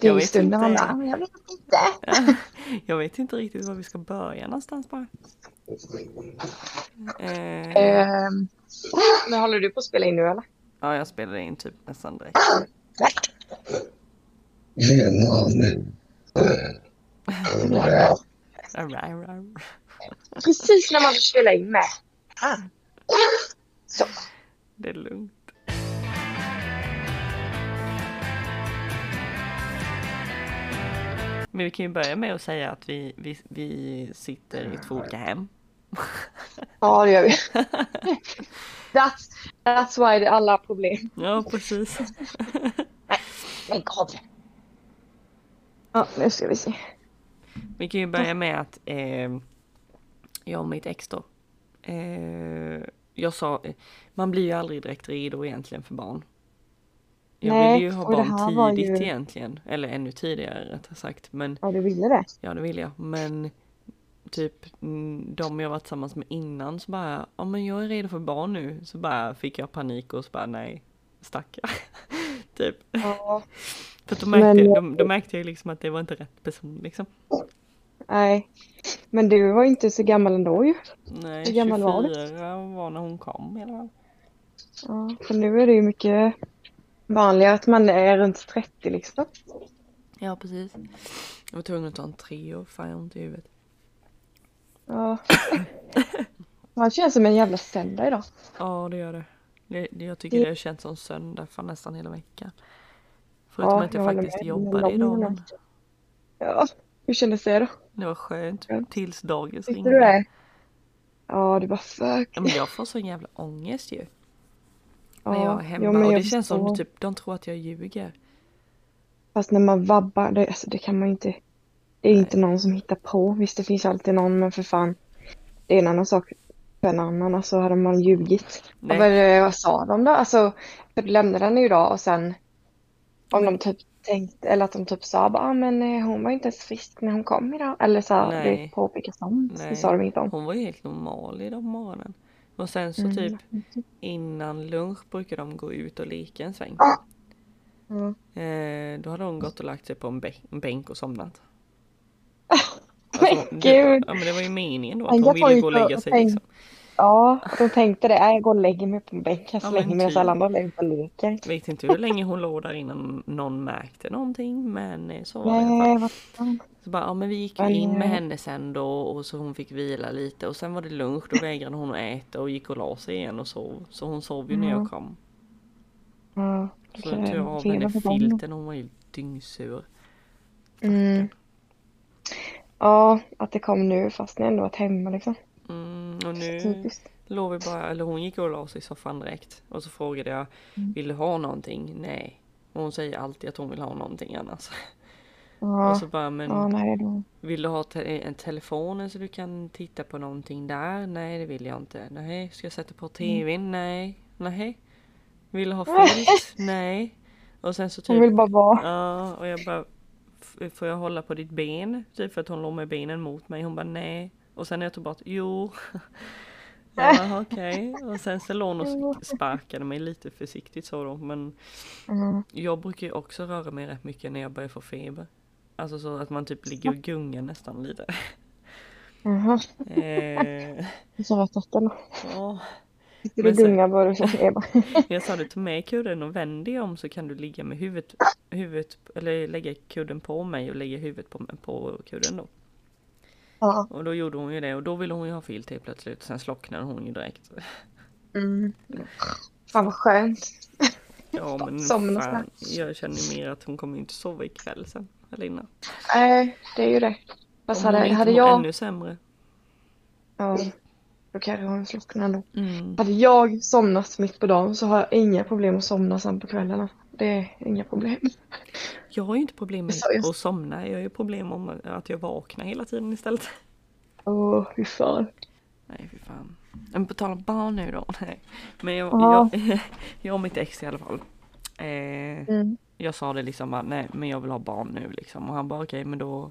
Jag i vet stunden. Man inte. bara, "Ah, men jag vet inte. Jag vet inte riktigt var vi ska börja någonstans bara. Eh, Ehm, men håller du på att spela in nu eller? ja, jag spelade in typ nästan direkt. Precis när man vill spela in med. Ah. Så. Det är lugnt. Men vi kan ju börja med att säga att vi, vi, vi sitter i två olika hem. Ja, det gör vi. That's, that's why det är alla problem. Ja, precis. Lägg av. Ja, nu ska vi se. Vi kan ju börja med att eh, jag och mitt ex då. Eh, jag sa, man blir ju aldrig direkt redo egentligen för barn. Jag Nej, ville ju ha barn tidigt ju- egentligen. Eller ännu tidigare rättare sagt. Men Ja, du ville det? ja det vill jag. Men typ mm, de jag varit tillsammans med innan så bara, ja men jag är redo för barn nu. Så bara fick jag panik och så bara nej, stackare. typ. Ja. För då märkte, Men- då, då märkte jag liksom att det var inte rätt person liksom. Nej. Men du var inte så gammal ändå ju. Nej, Hur gammal var du? 24 var när hon kom i alla fall. Ja, för nu är det ju mycket vanligare att man är runt 30 liksom. Ja, precis. Jag var tvungen att ta en tre och fan jag har ont i huvudet. Ja. Man känns som en jävla söndag idag. Ja, det gör det. det, det jag tycker Det- det har känts som söndag för nästan hela veckan. Förutom Ja, att jag, jag faktiskt med. jobbade idag. Men Ja, hur kändes det då? det var skönt. Tills Tyckte ringde. du det? Ja, det var fuck. Ja, men jag får sån jävla ångest ju. Ja, när jag är hemma. men och det känns som typ, de tror att jag ljuger. Fast när man vabbar, det, alltså, det kan man ju inte. Det är inte någon som hittar på. Visst, det finns alltid någon, men för fan. Det är en annan sak för en annan. Alltså hade man ljugit. Och Nej. vad, är det- vad sa de då? Alltså, typ lämnade henne ju då och sen. Om de typ tänkte, eller att de typ sa bara, ah, men eh, hon var inte ens frisk när hon kom idag. Eller så här, Nej. det påpekas. Nej. Det sa de inte om. Hon var ju helt normal i den morgonen. Och sen så Mm. typ innan lunch brukar de gå ut och leka en sväng. Mm. Eh, då hade hon gått och lagt sig på en, bä- en bänk och somnat. Men Alltså, det, gud. ja men det var ju meningen då att hon ville gå och lägga och sig tänk- liksom. Ja, de tänkte det. "Nej, Jag går och lägger mig på en bänk. Jag Ja, slänger men mig och så typ. alla andra lägger och leker. Vet inte hur länge hon låg där innan någon märkte någonting men eh, så var det i alla fall. Så bara, ja men vi gick ju in med henne sen då och så hon fick vila lite och sen var det lunch då vägrade hon att äta och gick och la sig igen och sov. Så hon sov ju när jag Mm. kom. Ja, Så okej, tog jag av henne filten hon var ju dyngsur. Mm. Ja, att det kom nu fast ni ändå varit hemma liksom. Mm, och nu låg vi bara, eller hon gick och la sig i soffan direkt. Och så frågade jag, Mm. vill du ha någonting? Nej. Och hon säger alltid att hon vill ha någonting annars. Ja, Och så bara, men ja nej vill du ha te- en telefon så du kan titta på någonting där? Nej, det vill jag inte. Nej, ska jag sätta på tvn? Nej, nej. Vill du ha filt? Nej. Och sen så Hon typ, vill bara vara. ja, och jag bara, "F- får jag hålla på ditt ben? Typ för att hon låg med benen mot mig. Hon bara, nej. Och sen när jag tog bort, jo. Ja, okej. Och sen så låg hon och sparkade mig lite försiktigt så då. Men Mm. jag brukar ju också röra mig rätt mycket när jag börjar få feber. Alltså så att man typ ligger och gungar nästan lite. Jaha, Eh, då. ja. Sitter du och gungar bara så Eva. Jag sa du ta med kudden och vänd dig om så kan du ligga med huvudet, huvudet eller lägga kudden på mig och lägga huvudet på, på kudden då. Ja. Och då gjorde hon ju det och då ville hon ju ha filt helt plötsligt. Sen slocknade hon ju direkt. Mm. Fan vad skönt. Ja men fan, jag känner mer att hon kommer inte sova ikväll sen. Innan. Nej, det är ju det. Fast Om hon hade, inte hade jag... ännu sämre. Ja, då kanske hon slocknar ändå. Mm. Hade jag somnat mitt på dagen så har jag inga problem att somna sen på kvällarna. Det är inga problem. Jag har ju inte problem med jag- att somna. Jag har ju problem om att jag vaknar hela tiden istället. Åh, fy fan. Nej fy fan. Men på tal om barn nu då. Nej. Men jag, Ja. jag, jag och mitt ex i alla fall. Eh, Mm. Jag sa det liksom bara, nej men jag vill ha barn nu liksom. Och han bara okej men då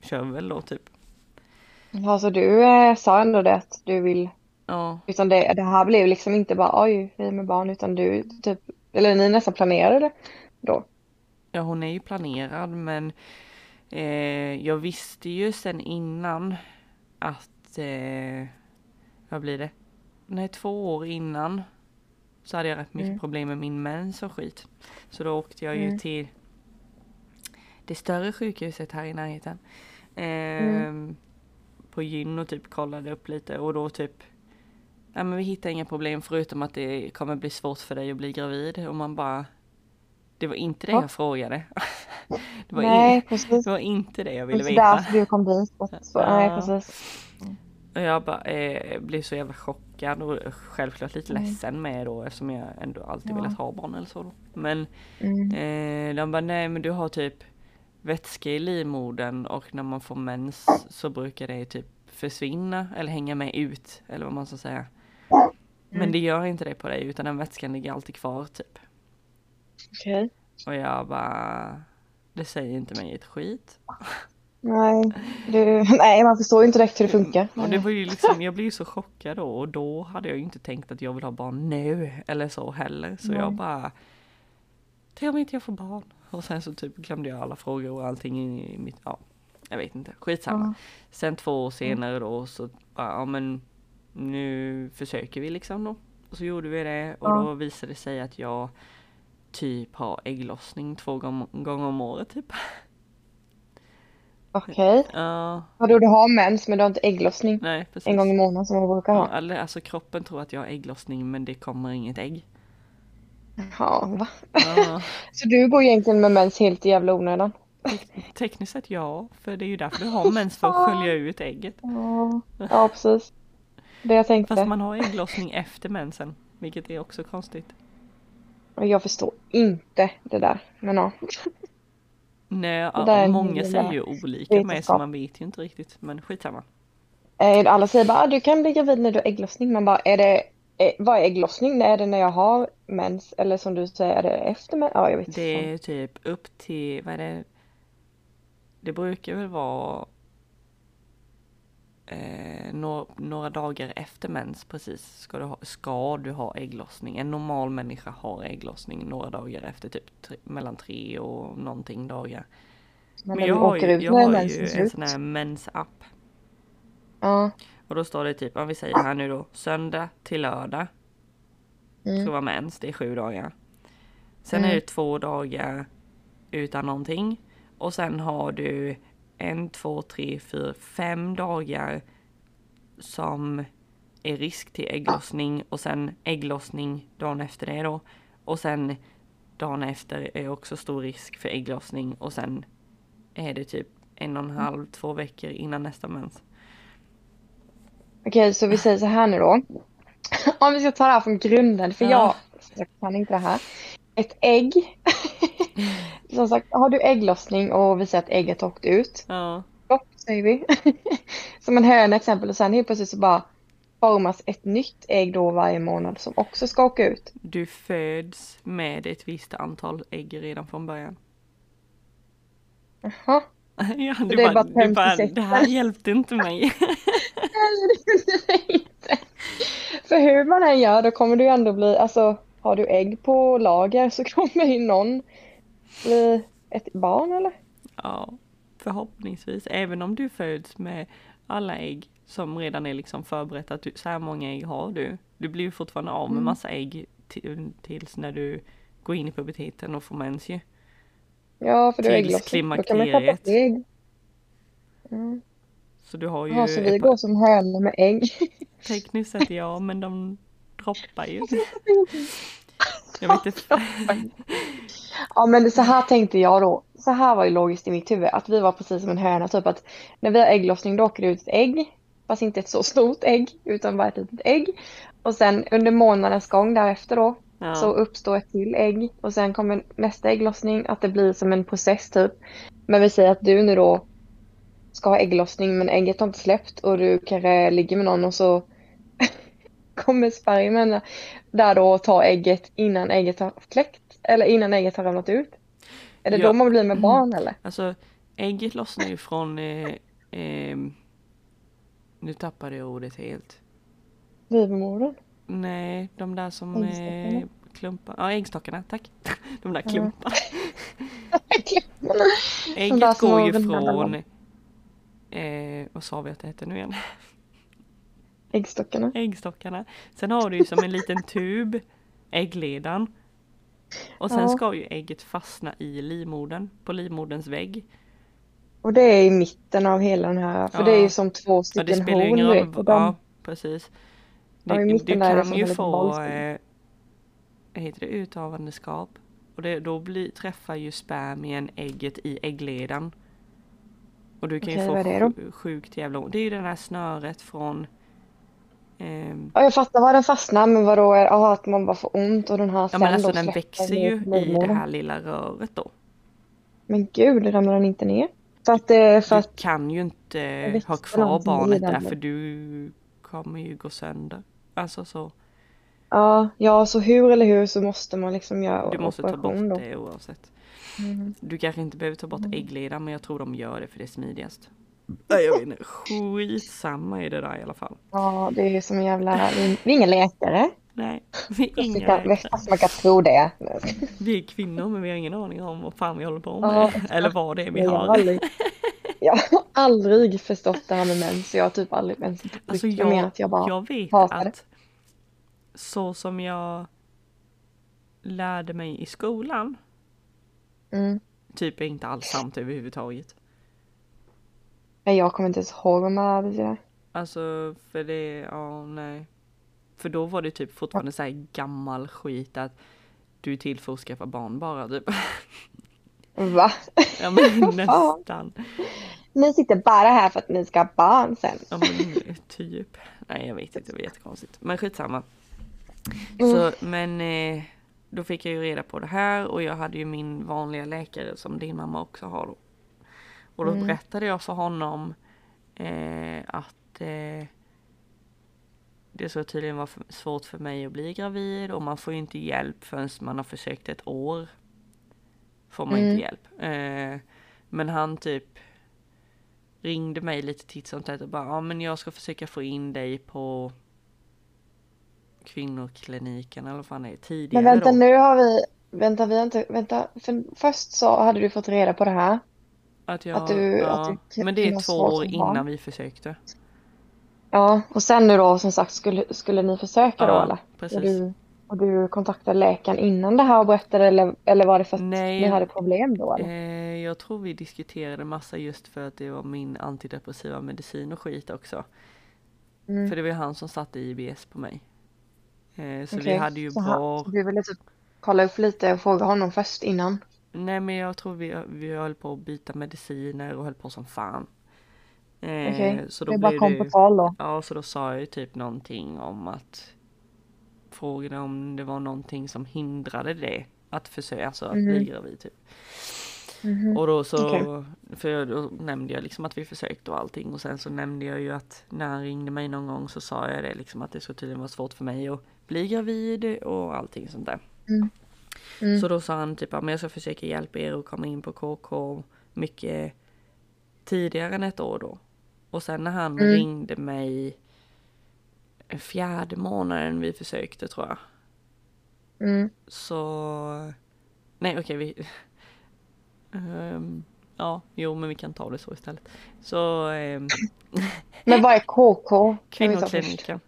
kör vi väl då typ. Ja, så du eh, sa ändå det att du vill, Ja, utan det, det här blev liksom inte bara oj, vi med barn, utan du typ, eller ni nästan planerade det då. Ja, hon är ju planerad men eh, jag visste ju sen innan att, eh, vad blir det? Nej, två år innan så hade jag rätt mycket Mm. problem med min mens och skit. Så då åkte jag ju Mm. till det större sjukhuset här i närheten. Eh. På gyn och typ kollade upp lite och då typ Ja men vi hittar inga problem förutom att det kommer bli svårt för dig att bli gravid och man bara Det var inte det Ja. jag frågade. det, var Nej, in, precis. det var inte det jag Det ville veta. därför du kom dit. Så, Nej, precis. Och jag bara eh, blev så jävla chockad och självklart lite Mm. ledsen med då eftersom jag ändå alltid Ja. velat ha barn eller så då. Men Mm. eh, de bara nej men du har typ vätska i livmodern och när man får mens så brukar det typ försvinna eller hänga med ut eller vad man ska säga. Men Mm. det gör inte det på dig utan den vätskan ligger alltid kvar typ. Okej. Och jag bara det säger inte mig ett skit. Nej, du, nej, man förstår ju inte direkt hur det funkar. Och det var ju liksom, jag blev ju så chockad då och då hade jag ju inte tänkt att jag vill ha barn nu eller så heller. Så jag Nej. bara Tänk om inte jag får barn. Och sen så typ glömde jag alla frågor och allting i mitt, ja jag vet inte, skitsamma. Ja. Sen två år senare då så bara, ja men nu försöker vi liksom då. Och så gjorde vi det och Ja. då visade det sig att jag typ har ägglossning två gång- gånger om året typ. Okej. Ja, Vadå, du har mens men du har inte ägglossning nej precis. en gång i månaden som man brukar Ja, ha? eller alltså kroppen tror att jag har ägglossning men det kommer inget ägg. Ja, va? Ja, Så du går egentligen med mens helt i jävla onödan? tekniskt sett ja, för det är ju därför du har mens för att skölja ut ägget. Ja, ja precis. Det jag tänkte. Fast man har ägglossning efter mensen, vilket är också konstigt. Jag förstår inte det där. Men ja. Nej, ja, många säger ju olika med så man vet ju inte riktigt, men skitsamma. Eh, Alla säger bara ah, du kan bli gravid när du har ägglossning. Man bara är det eh, vad är ägglossning? Är det när jag har mens? Eller som du säger, är det efter mens? Ja, jag vet inte. Det är typ upp till, vad är det? Det brukar väl vara eh, några, några dagar efter mens precis ska du, ha, ska du ha ägglossning. En normal människa har ägglossning några dagar efter typ tre, mellan tre och någonting dagar. Men, Men jag har ju, jag har ju en sån här mensapp. Ja. Och då står det typ, om vi säger här nu då, söndag till lördag ska Mm. vara mens, det är sju dagar. Sen Mm. är det två dagar utan någonting. Och sen har du en, två, tre, fyra, fem dagar som är risk till ägglossning och sen ägglossning dagen efter det då. Och sen dagen efter är också stor risk för ägglossning och sen är det typ en och en halv, två veckor innan nästa mens. Okej, så vi säger så här nu då. Om vi ska ta det här från grunden, för Ja. jag, jag kan inte det här. Ett ägg. Som sagt, har du ägglossning och vi säger att ägget har åkt ut. Ja, Stopp, säger vi. Som en höna exempel och sen helt plötsligt så bara formas ett nytt ägg då varje månad som också ska åka ut. du föds med ett visst antal ägg redan från början. Jaha. Ja, du det bara, bara du bara, 56. det här hjälpte inte mig. Inte. För hur man än gör då kommer du ändå bli, alltså har du ägg på lager så kommer ju någon bli ett barn eller? Ja, förhoppningsvis. Även om du föds med alla ägg som redan är liksom förberett att du, så här många ägg har du. Du blir ju fortfarande av med Mm. massa ägg till, tills när du går in i puberteten och får mens ju. Ja, för du är ägglossning. Då kan man tappa ägg. Mm. Så du har ju Jaha, så vi går som hönor med ägg. tekniskt sett ja, men de droppar ju. Jag vet inte. Ja, men så här tänkte jag då. Så här var ju logiskt i mitt huvud. Att vi var precis som en höna. Typ att när vi har ägglossning då åker det ut ett ägg. Fast inte ett så stort ägg. Utan bara ett litet ägg. Och sen under månadens gång därefter då. Ja. Så uppstår ett till ägg. Och sen kommer nästa ägglossning. Att det blir som en process typ. Men vi säger att du nu då ska ha ägglossning. Men ägget har inte släppt. Och du kanske ligger med någon och så kommer spermien där då och tar ägget innan ägget har kläckt. Eller innan ägget har ramlat ut. Är det Ja. då man blir med barn eller? Alltså ägget lossnar ju från eh, eh, Nu tappade jag ordet helt. Livmodern? Nej, de där som eh, klumpar. Ja, äggstockarna, tack. De där klumparna. där Ägget små går ju från, eh, vad sa vi att det heter nu igen? Äggstockarna. Äggstockarna. Sen har du ju som en liten tub, äggledan. Och sen Ja. ska ju ägget fastna i livmodern, på livmoderns vägg. Och det är i mitten av hela den här, för Ja. det är ju som två Ja, det stycken spelar horn ingen roll. de, Ja, precis. Ja, i Du, där det kan som ju få, eh, heter det, uthavandeskap. Och det, då blir, träffar ju spermien ägget i äggledan. Och du kan Okej, ju få det sjukt jävla ont. Det är ju det här snöret från ja, jag fattar vad den fastnar, men vadå, aha, att man bara får ont och den här Ja men alltså den växer ju i det här lilla röret då. Men gud, ramlar den inte ner? För att, eh, för Du att, kan ju inte ha kvar barnet där för du kommer ju gå sönder. Alltså så, ja, ja, så hur eller hur så måste man liksom göra du måste ta bort då. det oavsett. Mm. Du kanske inte behöver ta bort Mm. äggledan men jag tror de gör det för det är smidigast. Nej jag inte, skitsamma i det där i alla fall. Ja, det är ju som en jävla, vi är är inga läkare. Nej, vi är inga läkare. fast man kan tro det. Vi är kvinnor men vi har ingen aning om vad fan vi håller på Ja, med. exakt. Eller vad det är vi Jag har aldrig, jag har aldrig förstått det här med mens. Jag har typ aldrig ens Alltså jag, att jag bara jag vet hatar det. att så som jag lärde mig i skolan, Mm. typ är inte alls sant överhuvudtaget. Nej, jag kommer inte ens ihåg vad man lärde sig. Alltså för det, ja nej. För då var det typ fortfarande så här gammal skit att du är till för att skaffa barn bara typ. Va? Ja men nästan. Ni sitter bara här för att ni ska ha barn sen. Ja men typ. Nej jag vet inte, det var jättekonstigt. Men skitsamma. Mm. Så men eh, då fick jag ju reda på det här och jag hade ju min vanliga läkare som din mamma också har då. Och då Mm. berättade jag för honom eh, att eh, det så tydligen var svårt för mig att bli gravid och man får ju inte hjälp förrän man har försökt ett år. Får man Mm. inte hjälp. Eh, men han typ ringde mig lite titt som tätt och bara ja men jag ska försöka få in dig på kvinnokliniken eller vad fan det är tidigare Men vänta då. nu har vi, vänta vi har inte, vänta. För först så hade du fått reda på det här. Att jag, att du- ja, att du men det är två år barn. innan vi försökte. Ja, och sen nu då som sagt skulle, skulle ni försöka då Ja, eller? precis. Och du, och du kontaktade läkaren innan det här och berättade eller, eller var det för att Nej. ni hade problem då eller? Eh, jag tror vi diskuterade massa just för att det var min antidepressiva medicin och skit också. Mm. För det var ju han som satte IBS på mig. Eh, så vi Okej, hade ju så bra, han- så du ville typ kolla upp lite och fråga honom först innan? Nej men jag tror vi, vi höll på att byta mediciner och höll på som fan. Eh, Okej, så det bara kom det på tal då. ja så då sa jag ju typ någonting om att frågade om det var någonting som hindrade det. Att försöka, alltså att bli Mhm. gravid typ. Mhm. Och då så, Okej. för då nämnde jag liksom att vi försökte och allting och sen så nämnde jag ju att när han ringde mig någon gång så sa jag det liksom att det så tydligen var svårt för mig att bli gravid och allting sånt där. Mm. Så då sa han typ att jag ska försöka hjälpa er att komma in på KK mycket tidigare än ett år då. Och sen när han Mm. ringde mig fjärde månaden vi försökte tror jag. Mm. Så... Nej okej vi... Ehm, ja, jo men vi kan ta det så istället. Så um, Men vad är KK? Kvinnokliniken.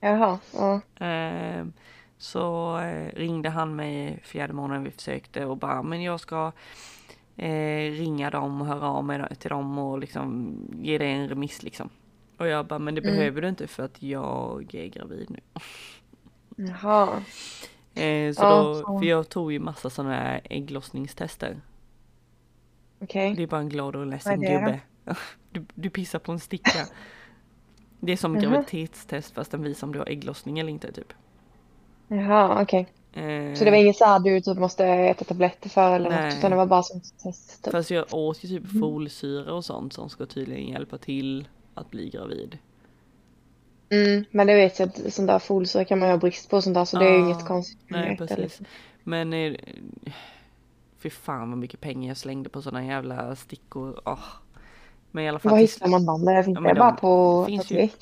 Jaha, ja. Ehm, så eh, ringde han mig fjärde månaden vi försökte och bara men jag ska eh, ringa dem och höra av mig till dem och liksom ge dig en remiss liksom. Och jag bara men det Mm. behöver du inte för att jag är gravid nu. Jaha. Eh, så Ja, då, för jag tog ju massa sådana här ägglossningstester. Okej. Det är bara en glad och ledsen gubbe. Du, du pissar på en sticka. Det är som graviditetstest fast den visar om du har ägglossning eller inte typ. Jaha, okej. Eh, Så det var inget så här du typ måste äta tabletter för eller Nej. något utan det var bara som test typ. Fast jag åt ju typ Mm. folsyra och sånt som ska tydligen hjälpa till att bli gravid. Mm, men det vet jag att sånt där folsyra kan man ju ha brist på sånt där så det är ju inget konstigt. med Nej precis. liksom. Men eh, fy fan vad mycket pengar jag slängde på sådana jävla stickor. Åh. Men i alla fall. Var till hittar man dem? Det finns Ja, det men bara de på apotek?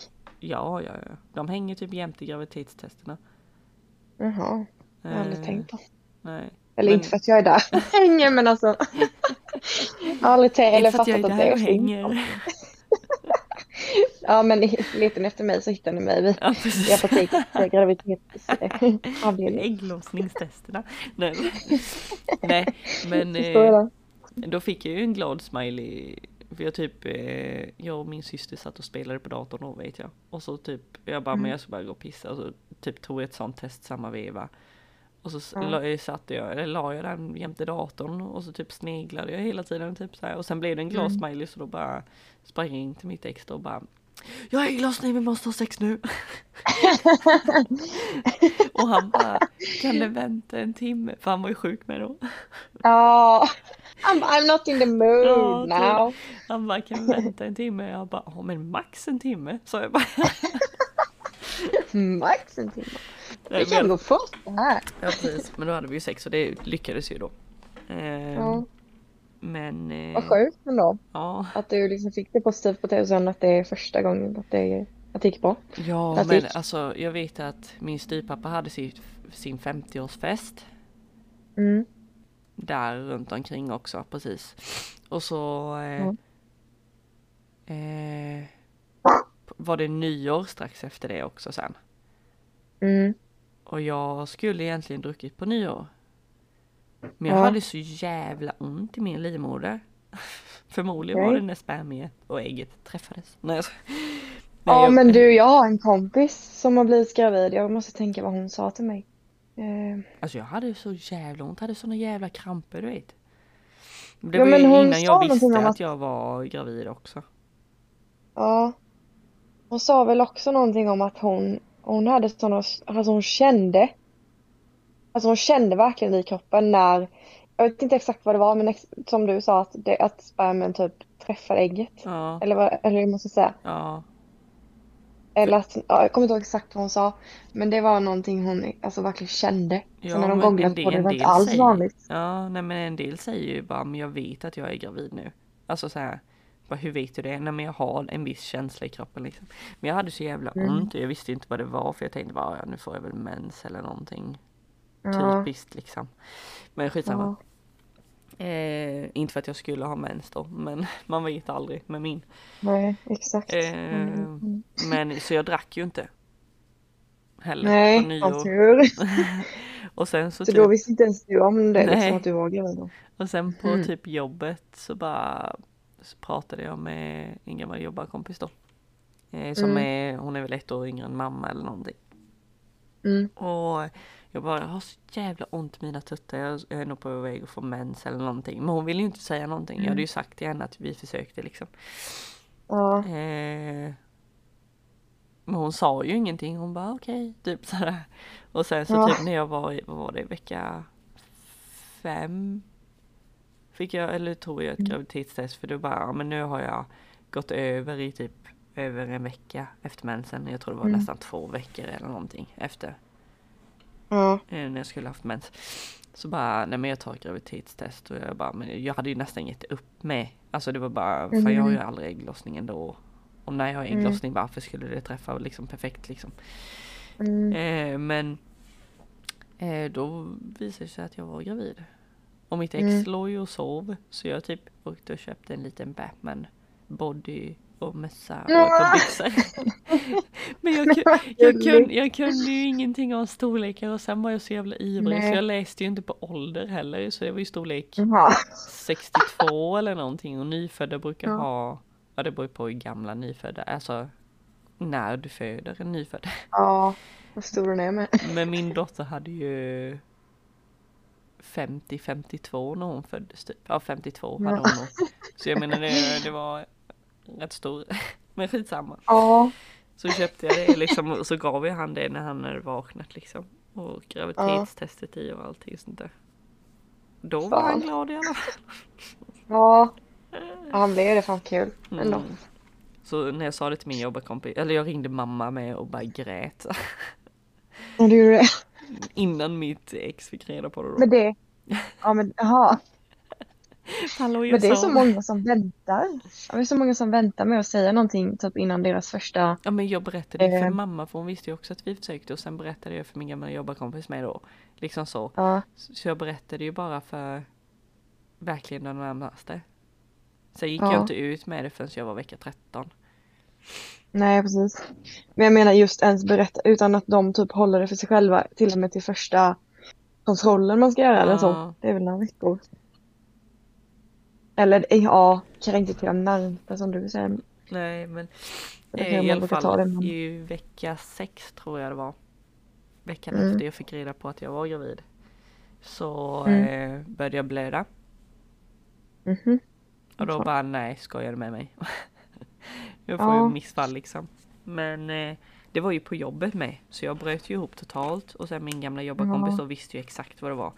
Ja, ja, ja. De hänger typ jämte graviditetstesterna. Jaha, jag har aldrig Eh, tänkt på. Nej. Eller Men- inte för att jag är där och hänger men alltså. jag har aldrig tänkt eller att fattat att det är hänger. Ja men letar efter mig så hittar ni mig vid Ja, i apoteket. Graviditetsavdelning. Ägglossningstesterna. Nej, Nej men eh, då fick jag ju en glad smiley. För jag typ, eh, jag och min syster satt och spelade på datorn då vet jag. Och så typ, jag bara, Mm. men jag ska bara gå och pissa. Och så typ tog jag ett sånt test samma veva. Och så la, satte jag, eller la jag den jämte datorn och så typ sneglade jag hela tiden typ så här. Och sen blev det en glad Mm. smiley så då bara sprang jag in till mitt ex och bara Jag är ägglossning, vi måste ha sex nu. och han bara Kan det vänta en timme? För han var ju sjuk med då. Ja. I'm, I'm not in the mood Ja, typ. now. Han bara kan vi vänta en timme? Jag bara ja men max en timme. Så jag bara Max en timme. Det kan men, gå fort det här. ja, precis. men då hade vi ju sex och det lyckades ju då. Ehm, Ja. Men eh, Vad sjukt ändå. ja, Att du liksom fick det positivt på det och sen att det är första gången att det, att det gick bra. ja men gick. alltså jag vet att min styvpappa hade sitt, sin 50-årsfest. Mm. Där runt omkring också precis. Och så eh, Ja. eh, var det nyår strax efter det också sen. Mm. Och jag skulle egentligen druckit på nyår. Men jag Ja. hade så jävla ont i min livmoder. Förmodligen var Okej. det när spermiet och ägget träffades. Nej, jag, nej, Ja jag- men du, jag har en kompis som har blivit gravid. Jag måste tänka vad hon sa till mig. Eh, Alltså jag hade så jävla ont, hade såna jävla kramper du vet. Det Ja, var men ju innan jag visste att... att- jag var gravid också. ja. Hon sa väl också någonting om att hon, hon hade sådana, alltså hon kände. Alltså hon kände verkligen i kroppen när, jag vet inte exakt vad det var men ex, som du sa att, det, att spermien typ träffade ägget. Ja, Eller vad, eller hur man ska säga. ja. Eller att, ja, jag kommer inte ihåg exakt vad hon sa. Men det var någonting hon alltså verkligen kände. Ja, Så när de del- på det, var inte alls säger- vanligt. Ja, nej men en del säger ju bara, men jag vet att jag är gravid nu. Alltså så här, bara, hur vet du det? Nej men jag har en viss känsla i kroppen liksom. Men jag hade så jävla Mm. ont och jag visste inte vad det var för jag tänkte bara, ja, nu får jag väl mens eller någonting. Ja, Typiskt liksom. Men skitsamma. Eh, inte för att jag skulle ha mens då, men man vet aldrig med min. nej, exakt. Eh, Mm. Men så jag drack ju inte. Heller på Nej, av nyår. tur. och sen så Så typ, då visste inte ens du om det, Nej. liksom att du var gravid då. och sen på Mm. typ jobbet så bara så pratade jag med en gammal jobbarkompis då. Eh, som Mm. är, hon är väl ett år yngre än mamma eller någonting. Mm. Och jag bara, jag har så jävla ont i mina tuttar, jag är nog på väg att få mens eller någonting. Men hon ville ju inte säga någonting. Jag hade Mm. ju sagt till henne att vi försökte liksom. Ja, Eh, men hon sa ju ingenting, hon bara okej, typ sådär. Och sen så Ja. typ när jag var i, vad var det, vecka fem? Fick jag, eller tog jag ett Mm. graviditetstest för då bara, ja men nu har jag gått över i typ över en vecka efter mensen. Jag tror det var Mm. nästan två veckor eller någonting efter ja, eh, när jag skulle haft mens. Så bara, nej men jag tar graviditetstest och jag bara, men jag hade ju nästan gett upp med. Alltså det var bara, för jag har ju Mm. aldrig ägglossning ändå. Och när jag har Mm. ägglossning, varför skulle det träffa liksom perfekt liksom? mm. Eh, men eh, då visade det sig att jag var gravid. Och mitt ex Mm. låg ju och sov. Så jag typ åkte och köpte en liten Batman body och mössa och par byxor. Men jag, jag, kunde, jag kunde ju ingenting om storlekar och sen var jag så jävla ivrig så Nej. jag läste ju inte på ålder heller så det var ju storlek Jaha. 62 eller någonting och nyfödda brukar Ja. ha, ja det beror på hur gamla nyfödda, alltså när du föder en nyfödd. Ja, vad stor den är med. Men min dotter hade ju 50-52 när hon föddes typ. Ja 52 hade Ja. hon nog. Så jag menar det, det var rätt stor. Men skitsamma. Ja, Så köpte jag det liksom och så gav jag han det när han hade vaknat liksom. Och graviditetstestet i och allting sånt där. Då var han Fan. glad i alla fall. ja. Ja, han blev det fan kul ändå. Mm. Så när jag sa det till min jobbarkompis, eller jag ringde mamma med och bara grät. Och du gjorde det. Innan mitt ex fick reda på det då. Men det. Ja men jaha. Men det är så många som väntar. Det är så många som väntar med att säga någonting typ innan deras första. Ja men jag berättade ju för Eh. mamma för hon visste ju också att vi försökte och sen berättade jag för min gamla jobbarkompis med då. Liksom så. Ja, Så jag berättade ju bara för verkligen de närmaste. Sen gick Ja. jag inte ut med det förrän jag var vecka 13. nej precis. Men jag menar just ens berätta utan att de typ håller det för sig själva till och med till första kontrollen man ska göra eller Ja. så. Det är väl några veckor. Eller ja, de närmsta som du säger. Nej men eh, i alla fall men- i vecka 6 tror jag det var. Veckan Mm. efter jag fick reda på att jag var gravid. Så Mm. eh, började jag blöda. Mhm. Och då bara nej, skojar du med mig? jag får Ja. ju missfall liksom. Men eh, det var ju på jobbet med. Så jag bröt ju ihop totalt. Och sen min gamla jobbarkompis Ja. då visste ju exakt vad det var.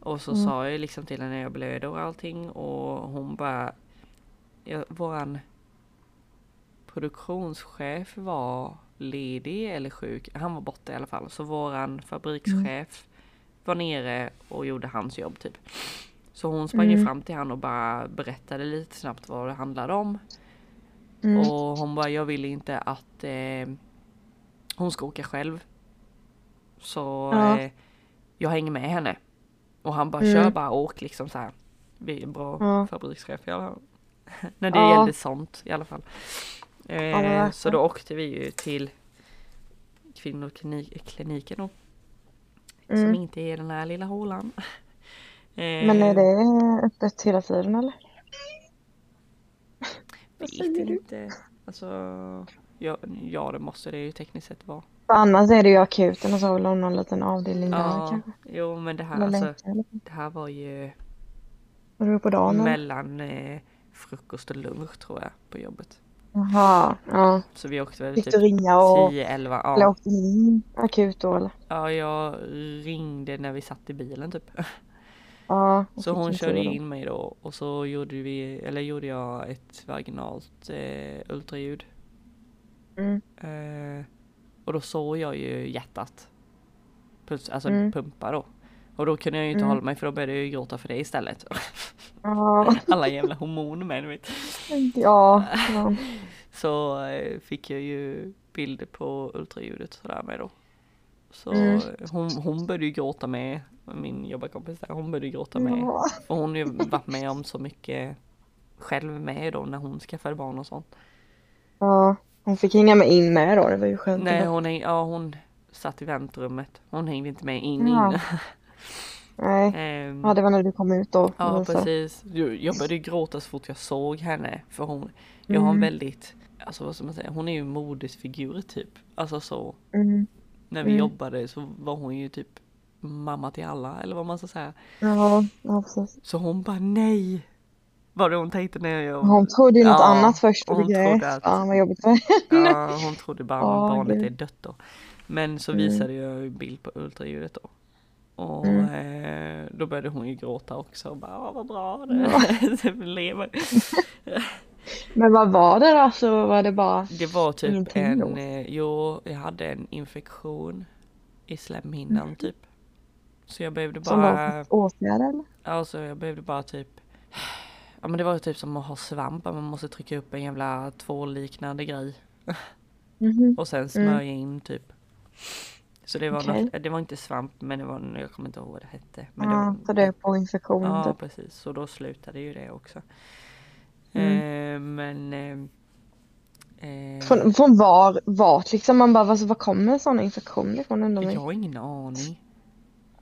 Och så Mm. sa jag liksom till henne när jag blöder och allting. Och hon bara... Ja, våran produktionschef var ledig eller sjuk. Han var borta i alla fall. Så våran fabrikschef var nere och gjorde hans jobb typ. Så hon sprang Mm. fram till han och bara berättade lite snabbt vad det handlade om. Mm. Och hon bara, jag vill inte att eh, hon ska åka själv. Så Ja. eh, jag hänger med henne. Och han bara, Mm. kör bara åk liksom så här. Vi är en bra Ja. fabrikschef i alla fall. När det Ja. gällde sånt i alla fall. Eh, verkligen. så då åkte vi ju till kvinnokliniken då. Som Mm. inte är den här lilla hålan. Men är Eh, det öppet hela tiden eller? Vet inte. Alltså, ja, ja det måste det ju tekniskt sett vara. För annars är det ju akuten och så har väl de någon liten avdelning där Ja, kanske. jo men det här, Eller alltså, eller? det här var ju på dagen eller? mellan eh, frukost och lunch tror jag på jobbet. Jaha, ja. Så vi åkte väl Fick typ ringa och 10-11. eller Ja. åkte ni akut då eller? ja, jag ringde när vi satt i bilen typ. Ja. Så hon körde in mig då och så gjorde vi, eller gjorde jag ett vaginalt eh, ultraljud. Mm. Eh, och då såg jag ju hjärtat. Puls, alltså Mm. pumpa då. Och då kunde jag ju inte Mm. hålla mig för då började jag ju gråta för det istället. Ja. Alla jävla hormoner med du vet. Ja. ja. Så eh, fick jag ju bilder på ultraljudet sådär med då. Så Mm. eh, hon, hon började ju gråta med, min jobbarkompis där, hon började gråta med. Ja. För hon har ju varit med om så mycket själv med då när hon skaffade barn och sånt. ja. Hon fick hänga med in med då, det var ju skönt. Nej hon, häng, ja, hon satt i väntrummet. Hon hängde inte med in Ja. in. Nej. Ehm, Ja, det var när du kom ut då. Ja precis. Jag jag började gråta så fort jag såg henne. För hon, jag har en Mm. väldigt, alltså vad ska man säga, hon är ju en modesfigur typ. Alltså så, Mm. när vi Mm. jobbade så var hon ju typ mamma till alla eller vad man ska säga. Ja, ja, precis. Så hon bara nej. Var det hon tänkte när jag Hon trodde ju något Ja, annat först hon trodde att- Fan vad jobbigt för Ja, hon trodde bara Ja, att barnet gud. är dött då. Men så Mm. visade jag ju bild på ultraljudet då. Och Mm. eh, då började hon ju gråta också och bara, "Ja, vad bra det det lever. Men vad var det då? Alltså var det bara... Det var typ Ingenting då? en, eh, jo, jag hade en infektion i slemhinnan typ. Så jag behövde Mm. Som bara, var åtgärd eller? alltså jag behövde bara typ Ja men det var ju typ som att ha svamp, man måste trycka upp en jävla tvålliknande grej. Mhm. Och sen smörja in typ. Så det var, Okej. något, det var inte svamp men det var, jag kommer inte ihåg vad det hette. Men Ja, det så var, det är på infektionen Ja typ. precis, så då slutade ju det också. Mm. Eh, men eh, eh, Från, från var, vart liksom? Man bara, alltså, var kommer sådana infektioner ifrån? Ändå jag har ingen aning.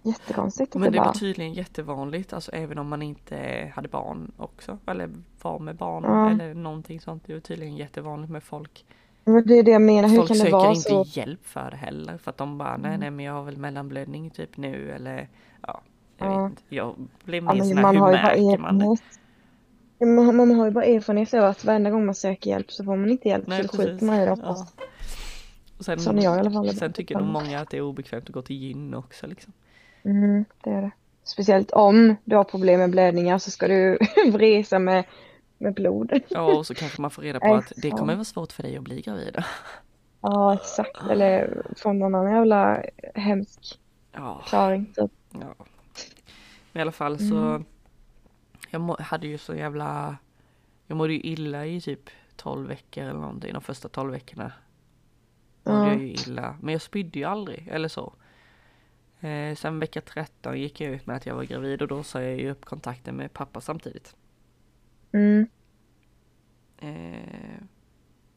Jättekonstigt Men det var tydligen jättevanligt, alltså även om man inte hade barn också. Eller var med barn Ja. eller någonting sånt. Det var tydligen jättevanligt med folk. Men det är det jag menar, hur folk kan det söker vara inte så? hjälp för det heller. För att de bara, nej Mm. nej men jag har väl mellanblödning typ nu eller ja. Jag Ja. vet inte. Jag Ja, mer men sån här, man hur märker man det? Ja, Man, man har ju bara erfarenhet av att varenda gång man söker hjälp så får man inte hjälp. Nej så skiter man i det. Ja. Sen, Sån är jag i alla fall. sen tycker nog många att det är obekvämt att gå till gyn också liksom. Mm, det är det. Speciellt om du har problem med blödningar så ska du resa med, med blod. Ja och så kanske man får reda på att det kommer vara svårt för dig att bli gravid. Ja, exakt. Eller från någon annan jävla hemsk Ja. förklaring. Typ. Ja. Men i alla fall så Mm. jag hade ju så jävla, jag mådde ju illa i typ 12 veckor eller någonting, de första 12 veckorna. Mådde Ja. jag ju illa, men jag spydde ju aldrig eller så. Eh, sen vecka 13 gick jag ut med att jag var gravid och då sa jag ju upp kontakten med pappa samtidigt. Mm. Eh,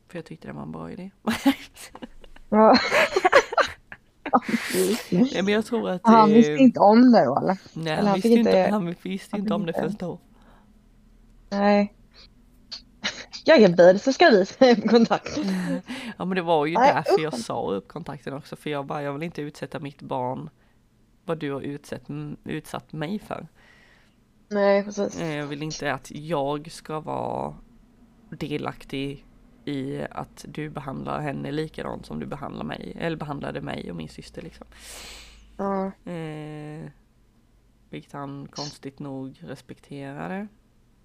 för jag tyckte det var en bra idé. Ja. Nej, men jag tror att... Han eh, visste inte om det då eller? Nej, eller han han visste inte, inte- han visste inte om det först då. Nej. Jag är gravid så ska vi säga på kontakt. Ja men det var ju Nej, därför jag usch. sa upp kontakten också för jag bara, jag vill inte utsätta mitt barn vad du har utsatt, utsatt mig för. Nej precis. Eh, Jag vill inte att jag ska vara delaktig i att du behandlar henne likadant som du behandlar mig, eller behandlade mig och min syster liksom. Ja. Eh, vilket han konstigt nog respekterade.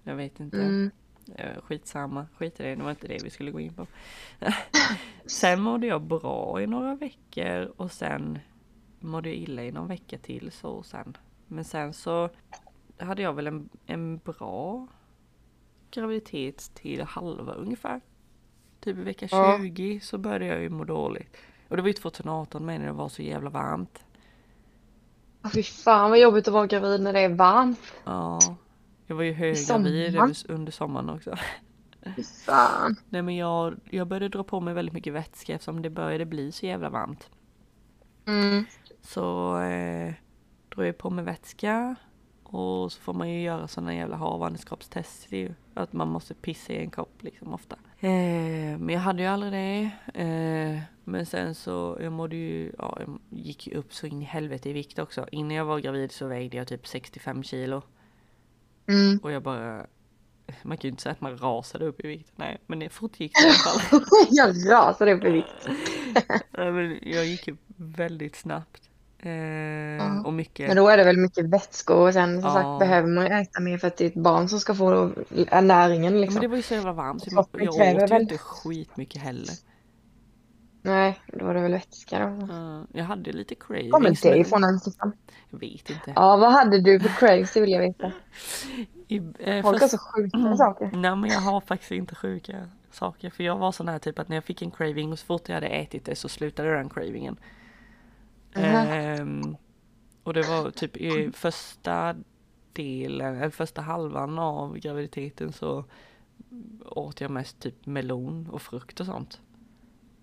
Jag vet inte. Mm. Eh, Skitsamma, skit i det, det var inte det vi skulle gå in på. sen mådde jag bra i några veckor och sen mådde jag illa i någon vecka till så sen. Men sen så hade jag väl en, en bra graviditet till halva ungefär. Typ i vecka Ja. 20 så började jag ju må dåligt. Och det var ju 2018 med när det var så jävla varmt. Fy fan vad jobbigt att vara gravid när det är varmt. Ja. Jag var ju höggravid under sommaren också. Fy fan. Nej men jag, jag började dra på mig väldigt mycket vätska eftersom det började bli så jävla varmt. Mm. Så eh, drog jag på mig vätska och så får man ju göra sådana jävla havandeskapstest. Det är ju att man måste pissa i en kopp liksom ofta. Eh, men jag hade ju aldrig det. Eh, men sen så, jag mådde ju, ja, jag gick ju upp så in i helvete i vikt också. Innan jag var gravid så vägde jag typ 65 kilo. Mm. Och jag bara, man kan ju inte säga att man rasade upp i vikt. Nej, men det fortgick i alla fall. Jag rasade upp i vikt. Nej, men jag gick upp väldigt snabbt. Eh, och mycket. Men då är det väl mycket vätskor och sen som Ja. sagt behöver man äta mer för att det är ett barn som ska få näringen Ja, liksom. men det var ju så jävla varmt så jag åt ju väl- inte skitmycket heller. Nej, då var det väl vätska då. Eh, jag hade lite Kommer cravings. det men- ifrån ens liksom? Jag vet inte. Ja, vad hade du för cravings? Det vill jag veta. I, eh, Folk har så sjuka saker. Nej men jag har faktiskt inte sjuka saker. För jag var sån här typ att när jag fick en craving och så fort jag hade ätit det så slutade den cravingen. Ehm, och det var typ i första delen, eller första halvan av graviditeten så åt jag mest typ melon och frukt och sånt.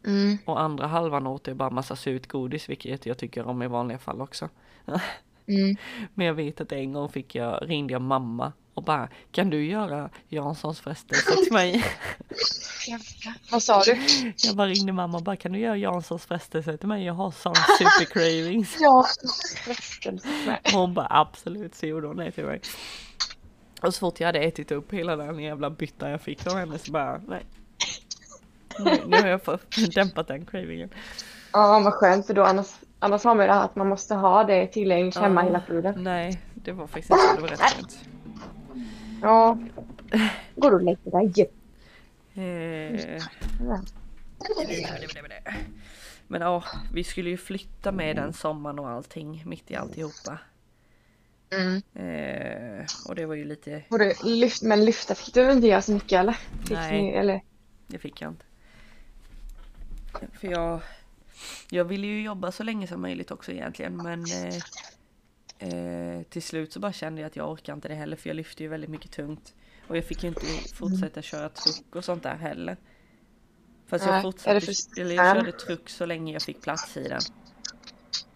Mm. Och andra halvan åt jag bara massa surt godis vilket jag tycker om i vanliga fall också. Mm. Men jag vet att en gång fick jag, ringde jag mamma och bara kan du göra Janssons frestelse till mig? Vad sa du? Jag bara ringde mamma och bara kan du göra Janssons frestelse till mig? Jag har sån super cravings. Ja, frestelse. Hon bara absolut så gjorde hon det till mig. Och så fort jag hade ätit upp hela den jävla byttan jag fick av henne så bara nej. Nu, nu har jag fått dämpat den cravingen. Ja, vad skönt för då annars, annars har man ju det här att man måste ha det tillgängligt hemma Ja. hela tiden. Nej, det var faktiskt det var rätt skönt. Ja. Går du och lägger dig? Eh. Men ja, vi skulle ju flytta med den sommaren och allting mitt i alltihopa. Mm. Eh, och det var ju lite, lyft, men lyfta fick du inte göra så mycket eller? Fick Nej. Ni, eller? det fick jag inte. För jag, jag ville ju jobba så länge som möjligt också egentligen men eh, eh, till slut så bara kände jag att jag orkar inte det heller för jag lyfte ju väldigt mycket tungt. Och jag fick ju inte fortsätta köra truck och sånt där heller. Fast Nej, jag fortsatte, för eller jag körde truck så länge jag fick plats i den.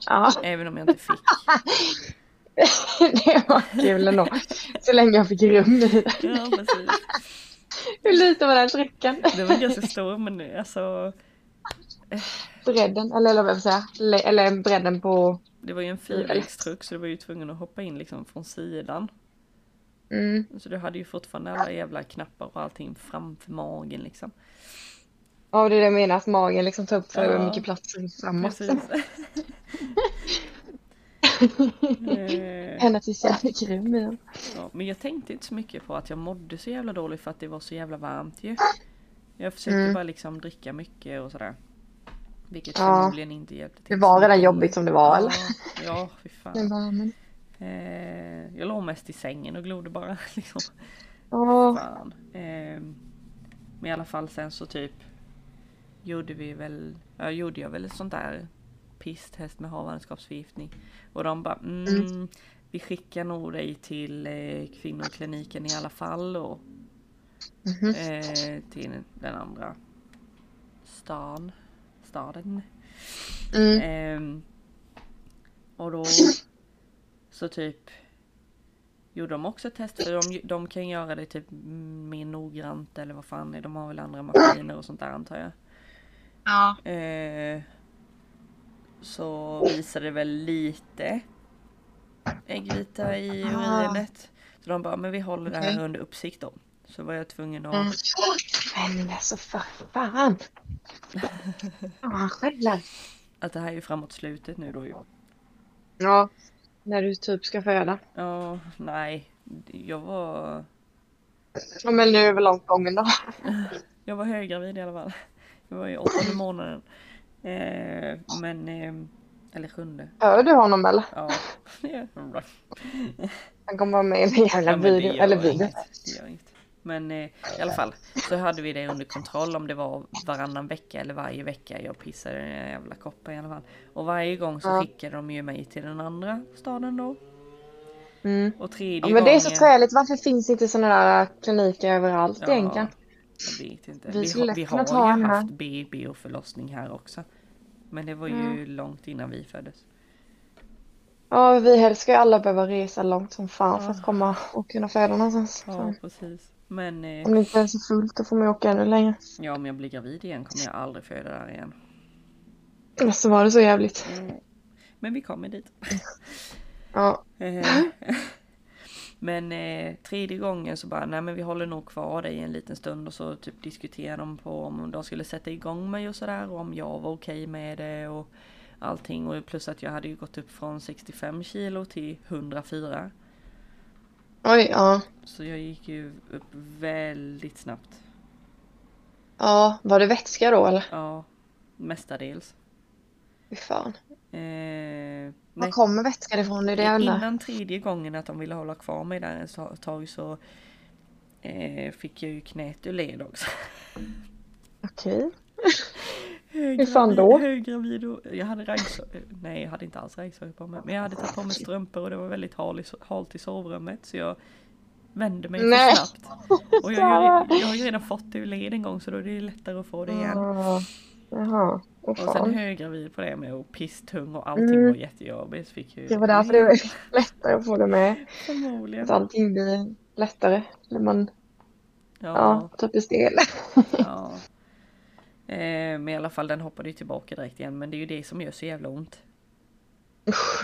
Ja, Även om jag inte fick. det var kul ändå. Så länge jag fick rum i. Ja precis. Hur liten var den trycken? Det var ganska stor men alltså Bredden, eller, eller vad jag säga, Le- eller bredden på... Det var ju en fyrvägstruck så det var ju tvungen att hoppa in liksom från sidan. Mm. Så du hade ju fortfarande alla jävla knappar och allting framför magen liksom. Ja, det är det jag menar, att magen liksom tar upp för Ja. mycket plats framåt. Än att jag fick rum i ja, men jag tänkte inte så mycket på att jag mådde så jävla dåligt för att det var så jävla varmt ju. Jag försökte Mm. bara liksom dricka mycket och sådär. Vilket Ja. förmodligen inte hjälpte till. Det var så redan jobbigt som det var, ja, eller? Ja, fy fan. Den värmen. Eh, jag låg mest i sängen och glodde bara liksom. Åh, Fan. Eh, men i alla fall sen så typ gjorde vi väl, ja, gjorde jag väl ett sånt där pisstest med havandeskapsförgiftning. Och de bara mm, vi skickar nog dig till eh, kvinnokliniken i alla fall och mhm. eh, till den andra stan, staden. Mm. Ehm, och då så typ gjorde de också test för de, de kan göra det typ mer noggrant eller vad fan är de har väl andra maskiner och sånt där antar jag. Ja. Eh, så visade det väl lite äggvita i Ah. urinet. Så de bara, men vi håller det här Okej. under uppsikt då. Så var jag tvungen att Mm. Men alltså för fan. Att det här är ju framåt slutet nu då ju. Ja. När du typ ska föda. Ja, nej. Jag var, Ja men nu är väl långt gången då. jag var höggravid i alla fall. Jag var i åttonde månaden. Eh, men, eh, eller sjunde. Hör du honom eller? Ja. Han kommer vara med i en jävla video. Eller video. Men eh, i alla fall så hade vi det under kontroll om det var varannan vecka eller varje vecka jag pissade i den jävla koppen i alla fall. Och varje gång så skickade de ju mig till den andra staden då. Mm. Och tredje Ja, men det är så gången- träligt. Varför finns inte sådana där kliniker överallt Ja, egentligen? Jag vet inte. Vi Vi, har, vi har ju haft BB och förlossning här också. Men det var ju långt innan vi föddes. Ja, vi helst ska ju alla behöva resa långt som fan för Ja. att komma och kunna föda någonstans. Ja, precis. Men eh, Om det inte ens är fullt då får man ju åka ännu längre. ja, om jag blir gravid igen kommer jag aldrig föda där igen. Så var det så jävligt. Mm. Men vi kommer dit. Ja. Eh, Men eh, tredje gången så bara, nej men vi håller nog kvar dig en liten stund och så typ diskuterar de på om de skulle sätta igång mig och sådär och om jag var okej med det och allting och plus att jag hade ju gått upp från 65 kilo till 104. Oj, ja. Så jag gick ju upp väldigt snabbt. Ja, var det vätska då eller? Ja, mestadels. Fy fan. Eh, Var nej, kommer vätskan ifrån? Det är det jag undrar. innan tredje gången att de ville hålla kvar mig där ett tag så eh, fick jag ju knät ur led också. Okej. Hur fan då? Höggravid och jag hade raggsockor. Nej jag hade inte alls raggsockor på mig. Men jag hade tagit på mig strumpor och det var väldigt hal i, halt i sovrummet. Så jag vände mig Nej. för snabbt. Och jag, jag har ju redan fått det ur led en gång så då är det lättare att få det igen. Ja. Jaha. Åh Och sen höggravid på det med och pisstung och allting Mm. var jättejobbigt. Fick ju Det var därför det var lättare att få det med. Förmodligen. Att allting blir lättare när man Ja. ja, typ är stel. ja. Eh, men i alla fall den hoppade ju tillbaka direkt igen. Men det är ju det som gör så jävla ont.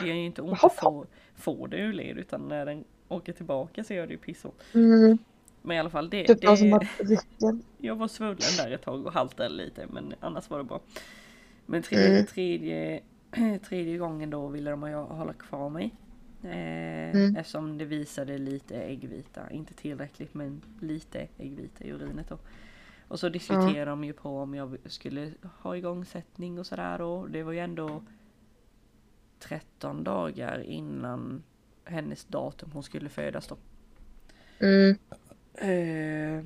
Det gör ju inte ont att få, få det ur led utan när den åker tillbaka så gör det ju pissont. Mm. Men i alla fall det, Typ som det jag var svullen där ett tag och haltade lite men annars var det bra. Men tredje, Mm. tredje, tredje gången då ville de hålla kvar mig. Eh, Mm. Eftersom det visade lite äggvita, inte tillräckligt men lite äggvita i urinet då. Och så diskuterade de ju på om jag skulle ha igångsättning och sådär och det var ju ändå 13 dagar innan hennes datum hon skulle födas då. Mm. Eh,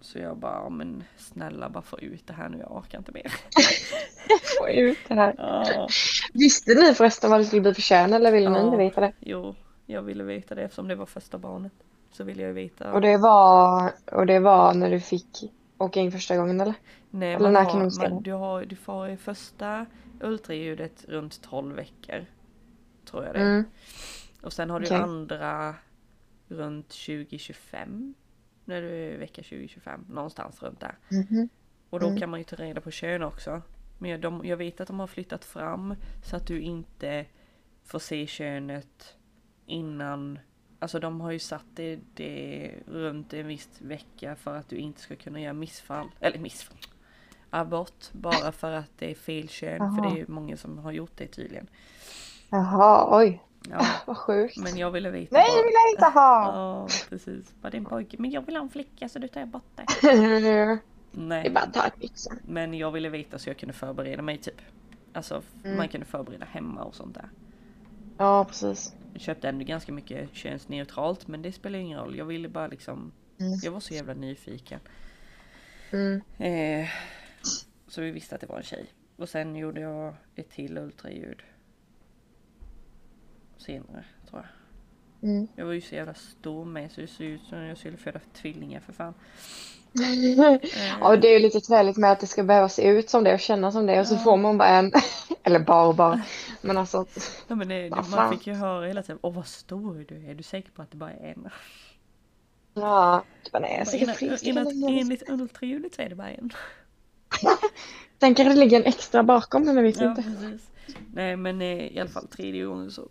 så jag bara, "Ja, men snälla bara få ut det här nu, jag orkar inte mer. Få ut det här. Ja, Visste ni förresten vad det skulle bli för kön eller ville ni Ja. inte veta det? jo, jag ville veta det eftersom det var första barnet. Så ville jag veta. Och det var, och det var när du fick åka in första gången eller? Nej, eller när har, kan se man, du, har, du får första ultraljudet runt 12 veckor. Tror jag det. Mm. Och sen har du Okej. andra runt 2025. När du är vecka 2025, någonstans runt där. Mhm. Och då Mm. kan man ju ta reda på kön också. Men jag- de, jag vet att de har flyttat fram så att du inte får se könet innan. Alltså de har ju satt det, det runt en viss vecka för att du inte ska kunna göra missfall. Eller missfall. Abort bara för att det är fel kön. För Jaha. det är ju många som har gjort det tydligen. Jaha, oj. Ja, Vad sjukt. men jag ville veta Nej, det vill jag inte ha! Ja, precis. Bara en pojke. Men jag vill ha en flicka så du tar bort det. det är Nej. bara att ta ett byxa. Men jag ville veta så jag kunde förbereda mig typ. Alltså Mm. man kunde förbereda hemma och sånt där. Ja, precis. Köpte ändå ganska mycket könsneutralt men det spelar ingen roll. Jag ville bara liksom. Mm. Jag var så jävla nyfiken. Mm. Eh, så vi visste att det var en tjej. Och sen gjorde jag ett till ultraljud. Senare tror jag. Mm. Jag var ju så jävla stor med så det såg ut som jag skulle föda tvillingar för fan. Ja, det är ju lite träligt med att det ska behöva se ut som det och känna som det och så Ja. får man bara en, eller bara och bara, men alltså, Ja, men det, det, man fick ju höra hela tiden. Åh vad stor du är. Är du säker på att det bara är en? ja, det bara, nej, jag Bara, ska enligt, ultraljudet så är det bara en. Sen kanske det ligger en extra bakom, men jag vet Ja inte. precis. Nej men eh, i alla fall tredje gången så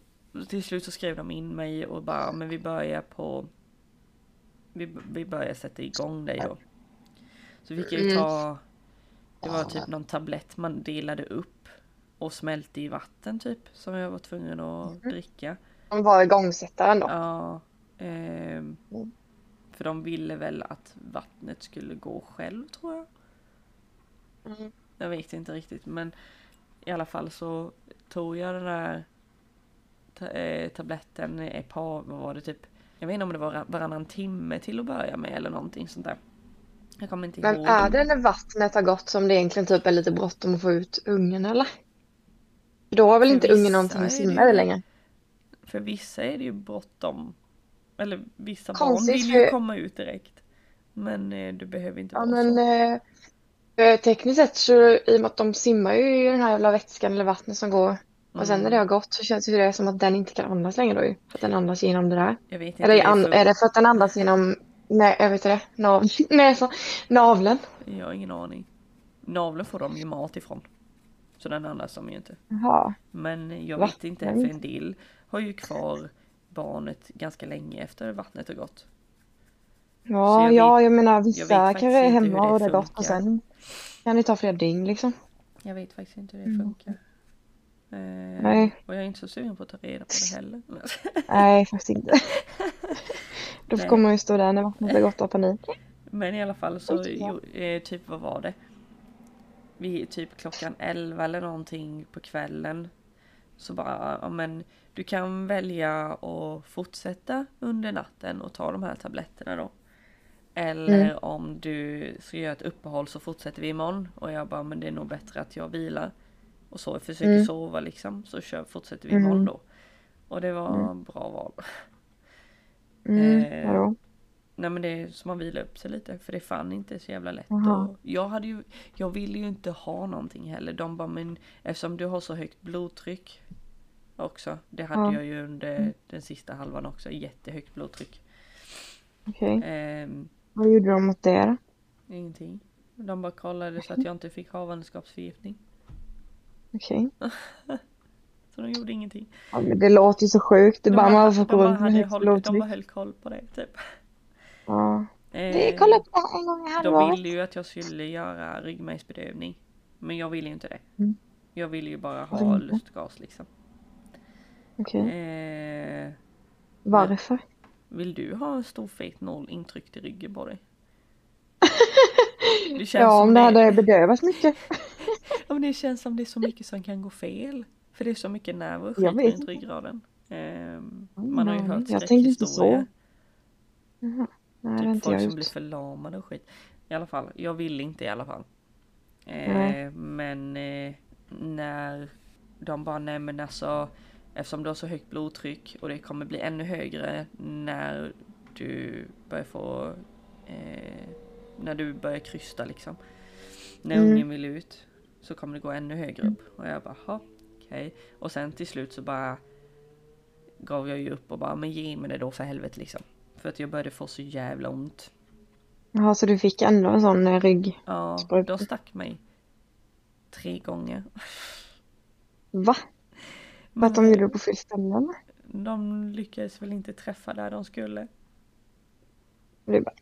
till slut så skrev de in mig och bara men vi börjar på vi, vi börjar sätta igång dig då. Så fick jag ju Mm. ta Det var typ någon tablett man delade upp och smälte i vatten typ som jag var tvungen att dricka. De var igångsättaren då. Ja. ehm, Mm. för de ville väl att vattnet skulle gå själv tror jag. Mm. Jag vet inte riktigt men i alla fall så tog jag den där ta, eh, tabletten ett par, vad var det typ? Jag vet inte om det var varannan timme till att börja med eller någonting sånt där. Jag kommer inte Men ihåg. är det när vattnet har gått som det egentligen typ är lite bråttom att få ut ungen eller? Då har väl För inte ungen någonting att det simma ju- längre? För vissa är det ju bråttom. Eller vissa Konstigt, barn vill ju för- komma ut direkt. Men eh, du behöver inte Ja vara men så. eh, eh, tekniskt sett så i och med att de simmar ju i den här jävla vätskan eller vattnet som går och sen när det Mm. har gått så känns ju det som att den inte kan andas längre då ju. För att den andas genom det där. Jag vet inte. Eller det är för- är det för att den andas genom, nej jag vet inte det, Nav, näsan, naveln? Jag har ingen aning. Naveln får de ju mat ifrån. Så den andas de ju inte. Jaha. Men jag vet inte, Jag för en del har ju kvar barnet ganska länge efter vattnet har gått. Ja, jag ja vet- jag menar jag vissa faktiskt kanske är hemma och det är gott och sen kan det ta flera dygn liksom. Jag vet faktiskt inte hur det Mm. funkar. Eh, Nej. Och jag är inte så sugen på att ta reda på det heller. Nej, faktiskt inte. Då kommer man ju stå där när vattnet har gått av panik. Men i alla fall så, jo, eh, typ vad var det? Vid typ klockan 11 eller någonting på kvällen. Så bara, ja men du kan välja att fortsätta under natten och ta de här tabletterna då. Eller Mm. om du ska göra ett uppehåll så fortsätter vi imorgon. Och jag bara, men det är nog bättre att jag vilar. Och så försöker Mm. sova liksom. Så kör, fortsätter vi imorgon Mm. då. Och det var bra val. Mm, Eh? Nej men det är som man vilar upp sig lite för det är fan inte så jävla lätt. Jaha. Och jag hade ju, jag ville ju inte ha någonting heller. De bara men eftersom du har så högt blodtryck också. Det hade Ja. jag ju under den sista halvan också. Jättehögt blodtryck. Okej. Ehm, Vad gjorde de mot det då? ingenting. De bara kollade så att jag inte fick havandeskapsförgiftning. Okej. Så de gjorde ingenting. Ja, men det låter ju så sjukt. Det De bara bara, man får de gå bara, håll, de bara höll koll på det typ. Ja. Vi Ehm, kollar upp det här en gång i De halvåret. ville ju att jag skulle göra ryggmärgsbedövning. Men jag ville ju inte det. Mm. Jag ville ju bara ha inte? lustgas liksom. Okej. Eh, Varför? vill du ha en stor fet nål intryckt i ryggen på dig? Ja, om det hade bedövats mycket. men det känns som det är så mycket som kan gå fel. För det är så mycket nerver och skit runt ryggraden. Eh, Mm, man har ju hört jag tänkte inte så. skräckhistorier. Nej, Typ folk som blir förlamade och skit. I alla fall, jag vill inte i alla fall. Eh, men eh, när de bara, nej men alltså eftersom du har så högt blodtryck och det kommer bli ännu högre när du börjar få eh, när du börjar krysta liksom. När Mm. ungen vill ut så kommer det gå ännu högre upp. Och jag bara, "Ha, okej. Och sen till slut så bara gav jag ju upp och bara, men ge mig det då för helvete liksom. För att jag började få så jävla ont. Jaha, så du fick ändå en sån eh, rygg... Ja, de stack mig. Tre gånger. Va? För att de gjorde det på fel ställen? de lyckades väl inte träffa där de skulle. Du bara,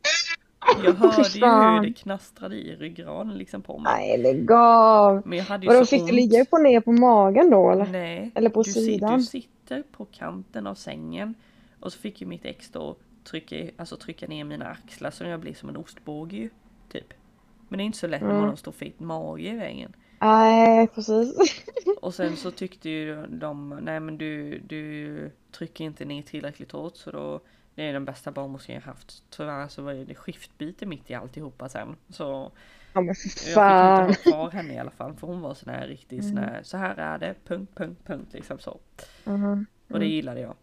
Jag hörde ju hur det knastrade i ryggraden liksom på mig. nej lägg av! Men jag hade ju Vadå, fick ont. du ligga och ner på magen då eller? Nej. Eller på du, si- sidan? du sitter på kanten av sängen. Och så fick ju mitt ex då trycka, alltså trycka ner mina axlar så jag blir som en ostbåge ju. Typ. Men det är inte så lätt när man Mm. har en stor fet mage i vägen. Nej, precis. Och sen så tyckte ju de, nej men du, du trycker inte ner tillräckligt hårt så då det är den bästa barnmorskan jag haft. Tyvärr så var det skiftbyte mitt i alltihopa sen. Så Ja men för jag fick fan. inte ha kvar henne i alla fall för hon var sån här riktigt sån Mm. här, så här är det, punkt, punkt, punkt liksom så. Mhm. Och det Mm. gillade jag.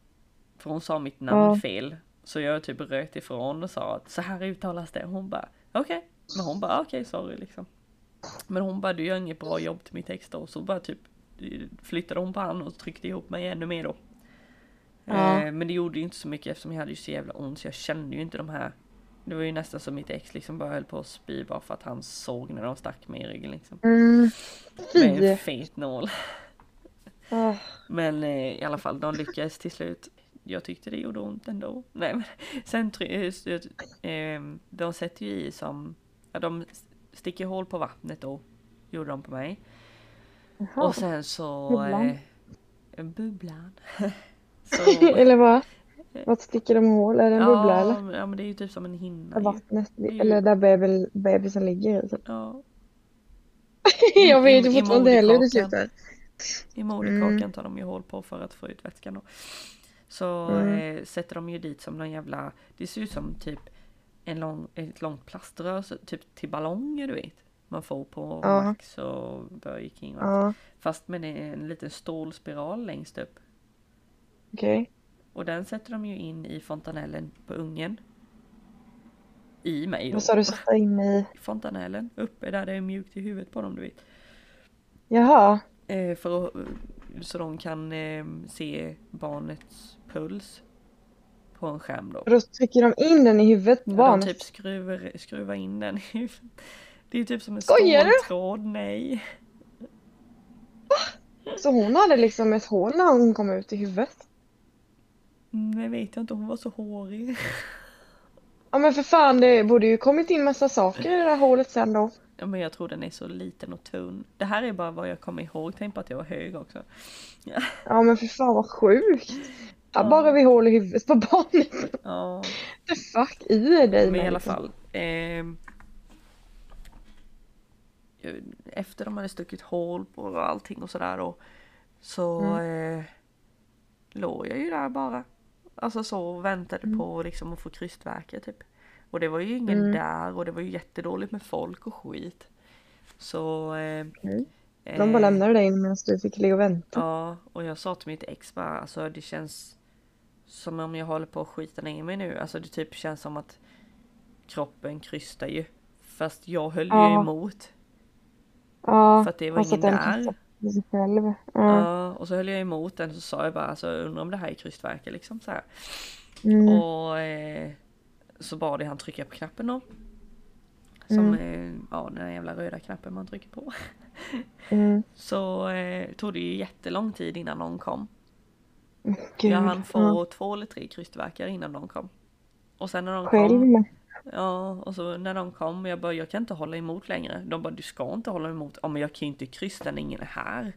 För hon sa mitt namn Ja. fel. Så jag typ röt ifrån och sa att så här uttalas det. Hon bara okej. Men hon bara okej sorry liksom. Men hon bara du gör inget bra jobb till mitt ex då. Så bara typ flyttade hon på han och tryckte ihop mig ännu mer då. Ja. Eh, men det gjorde ju inte så mycket eftersom jag hade ju så jävla ont så jag kände ju inte de här. Det var ju nästan som mitt ex liksom bara höll på att spy bara för att han såg när de stack mig i ryggen liksom. Mm. Med en fet nål. Ah. Men eh, i alla fall, de lyckades till slut. Jag tyckte det gjorde ont ändå. Nej men sen eh, eh, de sätter ju i som, ja, de sticker hål på vattnet då. Gjorde de på mig. Jaha. Och sen så... Bubblan. Eh, bubblan. så, eller vad? Vad sticker de hål? Är det en bubbla eller? ja, men- ja det är ju typ som en hinna vattnet, ju- eller där bebel, bebisen ligger i. typ. Ja, Jag vet ju fortfarande heller hur det slutar. i moderkakan Mm. tar de ju hål på för att få ut vätskan då. Så Mm. eh, sätter de ju dit som någon jävla, det ser ut som typ en lång, ett långt plaströr, så, typ till ballonger du vet. Man får på Ja. Max och Burger King och allt. Ja, Fast med en liten stålspiral längst upp. okej. Och den sätter de ju in i fontanellen på ungen. I mig då. Vad sa du sätta in i? Fontanellen, uppe där det är mjukt i huvudet på dem du vet. Jaha. Eh, för att, så de kan eh, se barnets puls på en skärm då. Och då trycker de in den i huvudet på Ja, de barnet? typ skruvar, skruvar in den i huvudet. Det är typ som en ståltråd, nej. Så hon hade liksom ett hål när hon kom ut i huvudet? Nej vet jag inte, hon var så hårig. Ja men för fan, det borde ju kommit in massa saker i det där hålet sen då. Ja, men jag tror den är så liten och tunn. Det här är bara vad jag kommer ihåg, tänk på att jag var hög också. Ja men för fan vad sjukt. Ja, Ja. bara vi hål i huvudet på barnet. Ja, The fuck i dig men i alla fall. ehm, efter de hade stuckit hål på och allting och sådär då. Så eh, låg jag ju där bara. Alltså så och väntade på liksom att få krystvärkar typ. Och det var ju ingen Mm. där och det var ju jättedåligt med folk och skit. Så... Eh, Mm. De bara eh, lämnade dig medan du fick ligga och vänta. Ja, och jag sa till mitt ex bara, alltså det känns som om jag håller på att skita ner mig nu. Alltså det typ känns som att kroppen krystar ju. Fast jag höll ju Ja. emot. Ja, För att det var ingen där. själv. Ja. Ja, och så höll jag emot den så sa jag bara, alltså undrar om det här är krystvärkar liksom så här. Mm. Och eh, så bad jag han trycka på knappen då. Som, eh, ja den där jävla röda knappen man trycker på. Mm. Så eh, tog det ju jättelång tid innan någon kom. Gud. Jag hann få ja. två eller tre krystvärkar innan de kom. Och sen när de Själv kom, ja och så när de kom, jag bara jag kan inte hålla emot längre. De bara du ska inte hålla emot, ja men jag kan ju inte kryssa när ingen är här.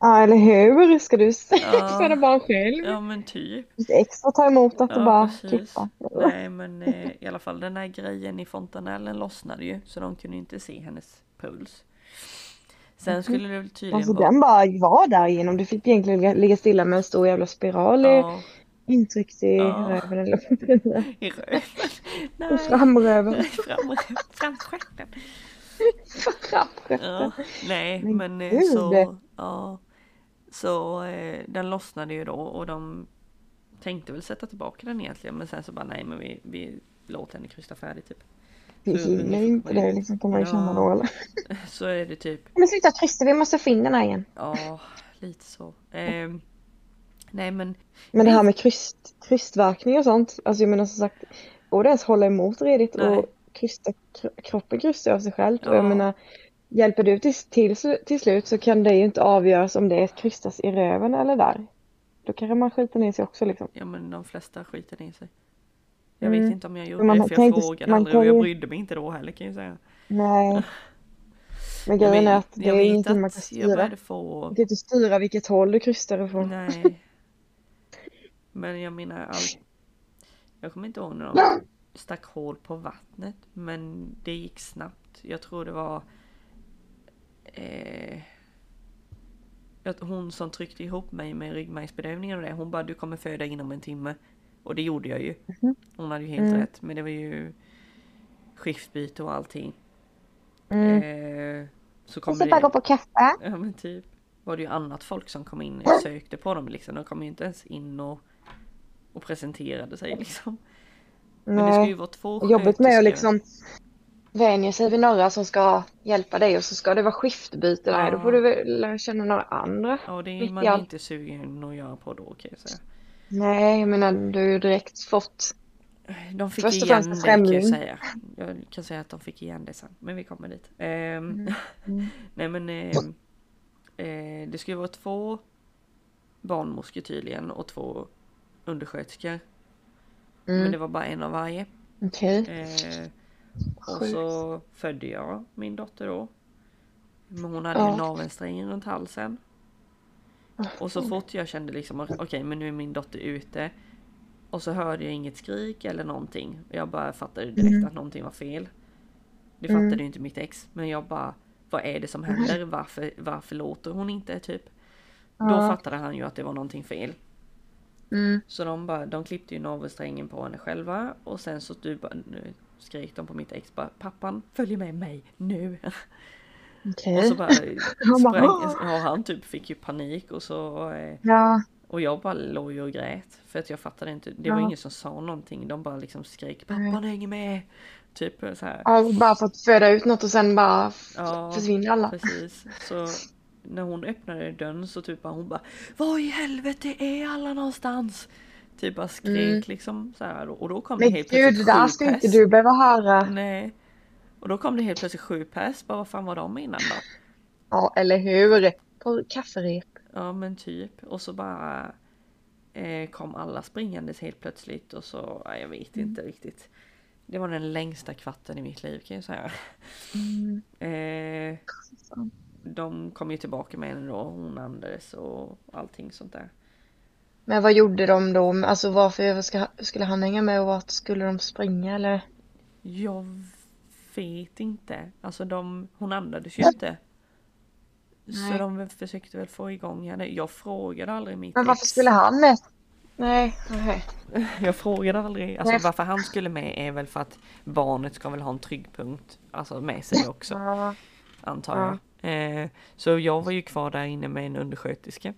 Ja, eller hur? Ska du Ja. föda barn själv? Ja men typ. Lite extra ta emot att Ja, du bara precis. klippa. Nej men eh, i alla fall den här grejen i fontanellen lossnade ju så de kunde inte se hennes puls. Sen skulle det tydligen Alltså vara... den bara var där igenom. Du fick egentligen ligga- stilla med en stor jävla spiral Ja, intryckt i Ja. röven eller i röven. i Nej, framröven. fram, framstjärten. Framstjärten. Ja, nej Men men, eh, så, ja. Så eh, den lossnade ju då och de tänkte väl sätta tillbaka den egentligen men sen så bara nej men vi, vi låter henne krysta färdigt typ. Vi ungefär ju inte det liksom kan man ju Ja. känna då eller? Så är det typ, Men sluta krysta, vi måste få in den här igen. ja lite så. Ehm, nej men Men det här med kryst, krystverkning och sånt. Alltså jag menar som sagt. Går det ens hålla emot redigt Nej. och krysta, kro- kroppen krystar av sig själv. Och Ja. jag menar. Hjälper du till, till, till slut så kan det ju inte avgöras om det krystas i röven eller där. Då kanske man skiter ner sig också liksom. Ja men de flesta skiter ner sig. Jag Mm. vet inte om jag gjorde man det för jag inte- frågade aldrig kan och jag brydde mig inte då heller kan jag säga. Nej. Men Jag grejen är att det är vet ingenting man att kan Jag styra. få Du kan inte styra vilket håll du krystar ifrån. Nej. Men jag menar allt. Jag kommer inte ihåg när de stack hål på vattnet. Men det gick snabbt. Jag tror det var. Eh, att hon som tryckte ihop mig med ryggmärgsbedövningen och det, hon bara du kommer föda inom en timme. Och det gjorde jag ju. Mhm. Hon hade ju helt Mm. rätt, men det var ju skiftbyte och allting. Mm. Eh, så kom det, bara gå på kaffe. ja men typ, var det ju annat folk som kom in och sökte på dem liksom. De kom ju inte ens in och, och presenterade sig liksom. Men det ska ju Nej. vara två Jobbigt med att liksom vänja sig vid några som ska hjälpa dig och så ska det vara skiftbyte. Nej, då Ja. får du väl lära känna några andra. Ja, det är man allt. inte sugen att göra på då kan jag säga. Nej, jag menar du har ju direkt fått. De fick Först och igen det kan jag säga. Jag kan säga att de fick igen det sen. Men vi kommer dit. Ehm, Mm. Nej men ehm, eh, det ju vara två barnmorskor tydligen och två undersköterskor. Men Mm. det var bara en av varje. Okej. Eh, och så födde jag min dotter då. Men hon hade ju Ja. navelsträngen runt halsen. Och så fort jag kände liksom okej men nu är min dotter ute. Och så hörde jag inget skrik eller någonting. Jag bara fattade direkt Mm. att någonting var fel. Det Mm. fattade ju inte mitt ex. Men jag bara vad är det som händer? Varför, varför låter hon inte typ? Då Ja. fattade han ju att det var någonting fel. Mm. Så de, bara, de klippte ju navelsträngen på henne själva och sen så du bara, nu skrek de på mitt ex bara pappan följer med mig nu. Okej. Och så bara sprang, ja, han typ fick ju panik och så eh, Ja. och jag bara låg ju och grät för att jag fattade inte. Det var Ja. ingen som sa någonting. De bara liksom skrek pappan hänger med. Typ så här. ja. Bara för att föda ut något och sen bara Ja, försvinner alla. Precis. Så när hon öppnade dörren så typ bara hon bara Var i helvete är alla någonstans? Typ bara skrek Mm. liksom så här och då kom det Men helt gud, plötsligt det där sju ska inte du behöva höra. Nej. Och då kom det helt plötsligt sju pers. Bara vad fan var de innan då? Ja, eller hur? På kafferep. Ja men typ. Och så bara eh, kom alla springandes helt plötsligt och så, ja, jag vet Mm. inte riktigt. Det var den längsta kvarten i mitt liv kan jag säga. Mm. Eh, de kom ju tillbaka med henne då, hon andades och allting sånt där. Men vad gjorde de då? Alltså varför ska, skulle han hänga med och vart skulle de springa eller? Jag vet inte. Alltså de, hon andades ju inte. Så Nej. de försökte väl få igång henne. Jag frågade aldrig mitt Men varför ex. skulle han med? Nej, nej. Jag frågade aldrig. Alltså Nej. varför han skulle med är väl för att barnet ska väl ha en tryggpunkt. Alltså med sig också. Ja. Antar Ja. jag. Eh, så jag var ju kvar där inne med en undersköterska.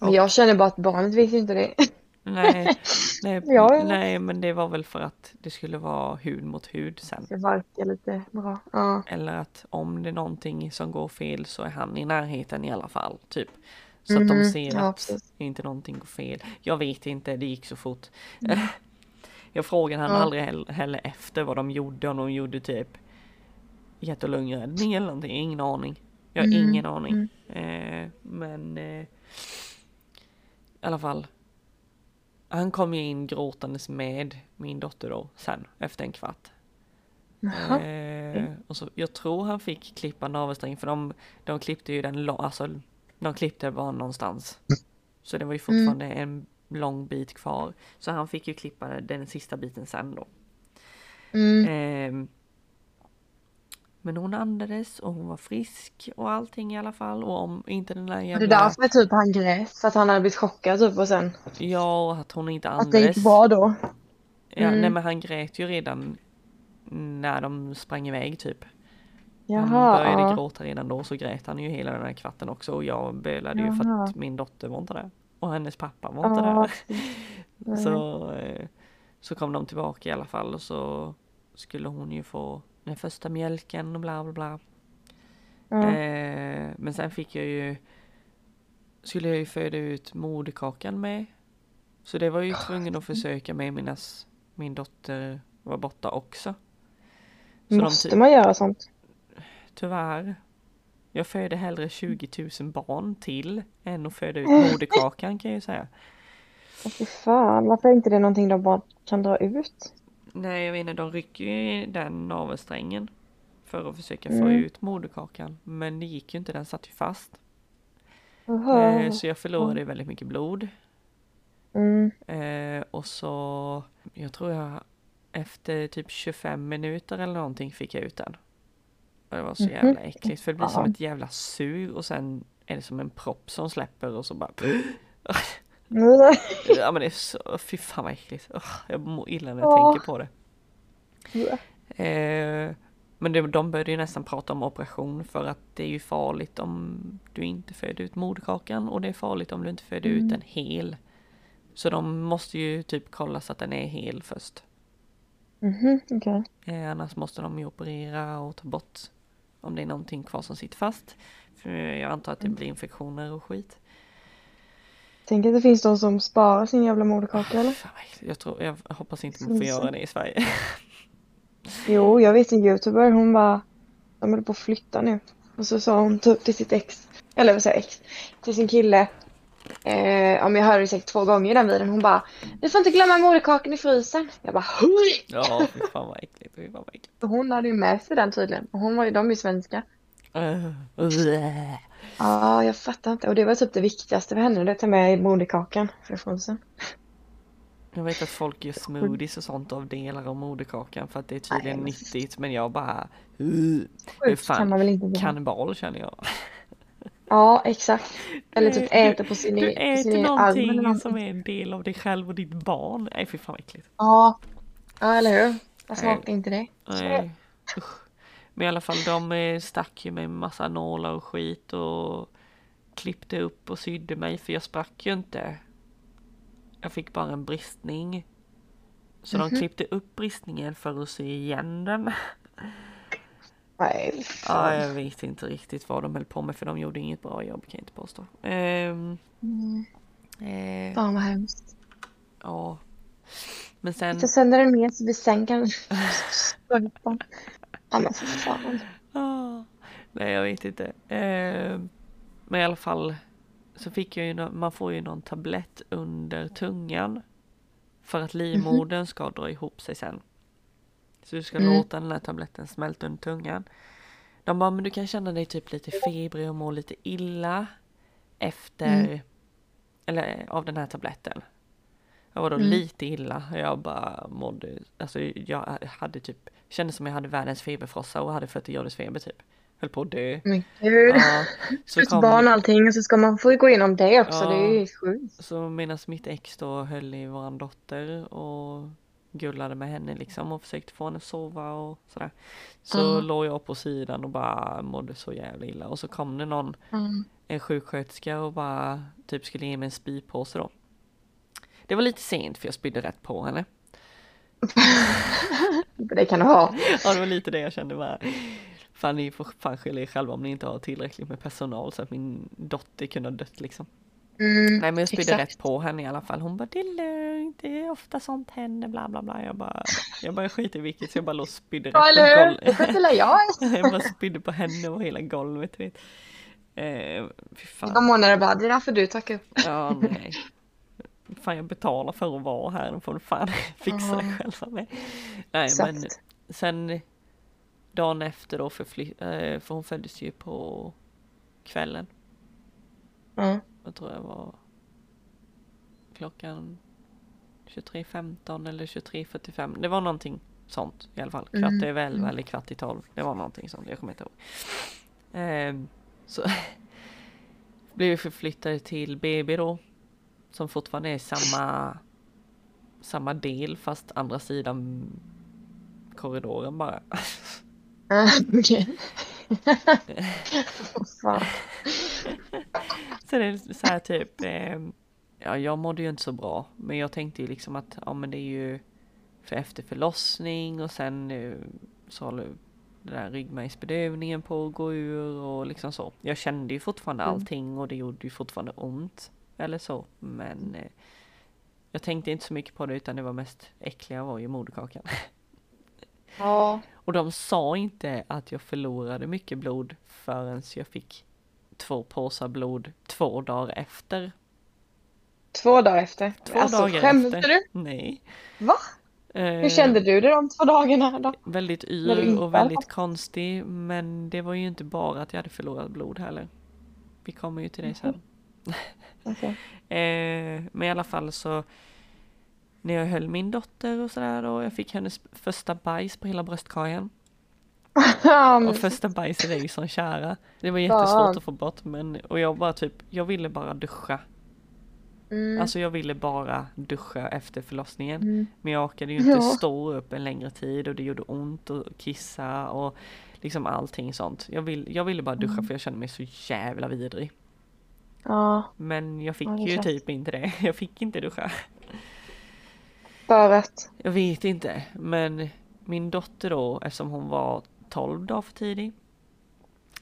Men jag känner bara att barnet visste inte det. Nej, nej, Ja, nej men det var väl för att det skulle vara hud mot hud sen. Det verkar lite bra. Ja. Eller att om det är någonting som går fel så är han i närheten i alla fall. Typ. Så att de Mhm, ser ja, att precis. inte någonting går fel. Jag vet inte, det gick så fort. Jag frågade han Mm. Aldrig heller, heller efter vad de gjorde. Om de gjorde typ hjärt och lungräddning eller någonting. Ingen aning. Jag har Mm, ingen aning. Eh, men eh, i alla fall. Han kom ju in gråtandes med min dotter då sen efter en kvart. Jaha. Eh, och så, jag tror han fick klippa navelsträngen för de, de klippte ju den alltså de klippte bara någonstans. Så det var ju fortfarande en lång bit kvar. Så han fick ju klippa den sista biten sen då. Mm. Ehm, men hon andades och hon var frisk och allting i alla fall. Och om inte den där Var det jävla... därför typ han grät? För att han hade blivit chockad typ och sen Ja, och att hon inte att det andades. gick bra då? Ja, Mm. nej men han grät ju redan när de sprang iväg typ. Jaha. han började ja. gråta redan då så grät han ju hela den här kvarten också och jag bölade ju för att min dotter var inte där. Och hennes pappa var inte Ja, där. Så, eh, så kom de tillbaka i alla fall och så skulle hon ju få den första mjölken och bla bla bla. Ja. Eh, men sen fick jag ju skulle jag ju föda ut moderkakan med. Så det var jag ju tvungen att försöka med medan min dotter var borta också. Så Måste ty- man göra sånt? Tyvärr. Jag föder hellre 20 000 barn till än att föda ut moderkakan kan jag ju säga. Åh, fy fan, varför är inte det någonting de bara kan dra ut? Nej jag vet inte, de rycker ju i den navelsträngen. För att försöka få Mm. ut moderkakan. Men det gick ju inte, den satt ju fast. Eh, så jag förlorade väldigt mycket blod. Mm. Eh, och så, jag tror jag efter typ 25 minuter eller någonting fick jag ut den. Och det var så Mhm. jävla äckligt för det blir som Ja. ett jävla sug och sen är det som en propp som släpper och så bara Mm. Ja men det är så, fy fan vad äckligt. Jag mår illa när jag Ja. tänker på det. Eh, men det, de började ju nästan prata om operation för att det är ju farligt om du inte föder ut moderkakan och det är farligt om du inte föder ut Mm. en hel. Så de måste ju typ kolla så att den är hel först. Mhm, okej. Eh, annars måste de ju operera och ta bort om det är någonting kvar som sitter fast. För jag antar att det blir infektioner och skit. Tänk att det finns de som sparar sin jävla moderkaka eller? Jag, tror, jag hoppas inte man får göra det i Sverige. Jo, jag vet en youtuber, hon bara, de håller på att flytta nu. Och så sa hon typ till sitt ex, eller vad säger ex, till sin kille. Eh, om jag hörde det säkert två gånger i den videon, hon bara, du får inte glömma moderkakan i frysen. Jag bara, Hui! Ja, fy fan vad äckligt. Fy fan vad äckligt. Hon hade ju med sig den tydligen. Och hon var ju, de är ju svenska. Uh, uh. Ja, jag fattar inte. Och det var typ det viktigaste för henne, det att ta med moderkakan från frysen. Jag vet att folk gör smoothies och sånt av delar av moderkakan för att det är tydligen Nej, nyttigt men jag bara uh, Hur fan kan man väl inte kannibal känner jag. Ja, exakt. Eller typ Du- äter på sin Du på sin äter egen arm eller någonting någonting. som är en del av dig själv och ditt barn. Nej fy fan vad äckligt. Ja. Ja, eller hur? Vad smakar inte det? Nej. Usch. Men i alla fall de stack ju med massa nålar och skit och klippte upp och sydde mig för jag sprack ju inte. Jag fick bara en bristning. Så de Mhm. klippte upp bristningen för att sy igen den. Nej, Ja, jag vet inte riktigt vad de höll på med för de gjorde inget bra jobb kan jag inte påstå. Ehm, Mm. eh, Fan vad hemskt. ja. Men sen, Så sänder den med så vi sen kan. Ja men för fan. ah, nej jag vet inte. Ehm, men i alla fall så fick jag ju, nå- man får ju någon tablett under tungan. För att livmodern ska dra ihop sig sen. Så du ska Mm. låta den här tabletten smälta under tungan. De bara, men du kan känna dig typ lite febrig och må lite illa. Efter, Mm. eller av den här tabletten. Jag var då Mm. lite illa. Jag bara mådde, alltså jag hade typ, kände som jag hade världens feberfrossa och hade 40 graders feber typ. Höll på att dö. Men gud. Ja, så kom, barn och allting och så ska man få gå igenom det också. Ja. Det är ju sjukt. Så medan mitt ex då höll i våran dotter och gullade med henne liksom och försökte få henne att sova och sådär. Så Ja. låg jag på sidan och bara mådde så jävla illa och så kom det någon, Mm. en sjuksköterska och bara typ skulle ge mig en spypåse då. Det var lite sent för jag spydde rätt på henne. Det kan du ha. Ja det var lite det jag kände bara. Fan ni får fan skylla er själva om ni inte har tillräckligt med personal så att min dotter kunde ha dött liksom. Mm. Nej men jag spydde rätt på henne i alla fall. Hon bara det är lugnt, det är ofta sånt händer bla bla bla. Jag bara, jag bara skiter i vilket så jag bara låg och spydde Ja rätt eller på? Det golvet. sköter väl jag. jag bara spydde på henne och hela golvet vet. Eh, fy fan. månader bara, det där får du tacka upp. Ja nej. Fan jag betalar för att vara här, då får du fan fixa det Ja. själva med. Nej men Exakt. sen dagen efter då förfly- eh, för hon föddes ju på kvällen. Ja. Jag tror jag var klockan 23.15 eller 23.45. Det var någonting sånt i alla fall. Kvart Mm, över 11 mm. eller kvart i 12. Det var någonting sånt, jag kommer inte ihåg. Ehm, så blev vi förflyttade till BB då. Som fortfarande är samma, samma del fast andra sidan korridoren bara. Okej. Fan. Så det är så här typ, ehm, ja jag mådde ju inte så bra. Men jag tänkte ju liksom att, ja men det är ju för efter förlossning och sen eh, så håller den där ryggmärgsbedövningen på att gå ur och liksom så. Jag kände ju fortfarande Mm. allting och det gjorde ju fortfarande ont. Eller så. Men eh, jag tänkte inte så mycket på det utan det var mest äckliga var ju moderkakan. Ja. Och de sa inte att jag förlorade mycket blod förrän jag fick två påsar blod två dagar efter. Två dagar efter. Två alltså, dagar skämtar efter. du? Nej. Va? Eh, Hur kände du dig de två dagarna då? Väldigt yr och väldigt konstig men det var ju inte bara att jag hade förlorat blod heller. Vi kommer ju till det sen. Okej. Eh, men i alla fall så när jag höll min dotter och sådär och jag fick hennes första bajs på hela bröstkorgen. Och första bajset är ju som kära. Det var jättesvårt att få bort men och jag bara typ, jag ville bara duscha. Mm. Alltså jag ville bara duscha efter förlossningen. Mm. Men jag orkade ju inte ja. stå upp en längre tid och det gjorde ont att kissa och liksom allting sånt. Jag, vill, jag ville bara duscha mm. för jag kände mig så jävla vidrig. Ja. Men jag fick ja, ju typ inte det. Jag fick inte duscha. För att? Jag vet inte. Men min dotter då, eftersom hon var 12 dagar för tidig.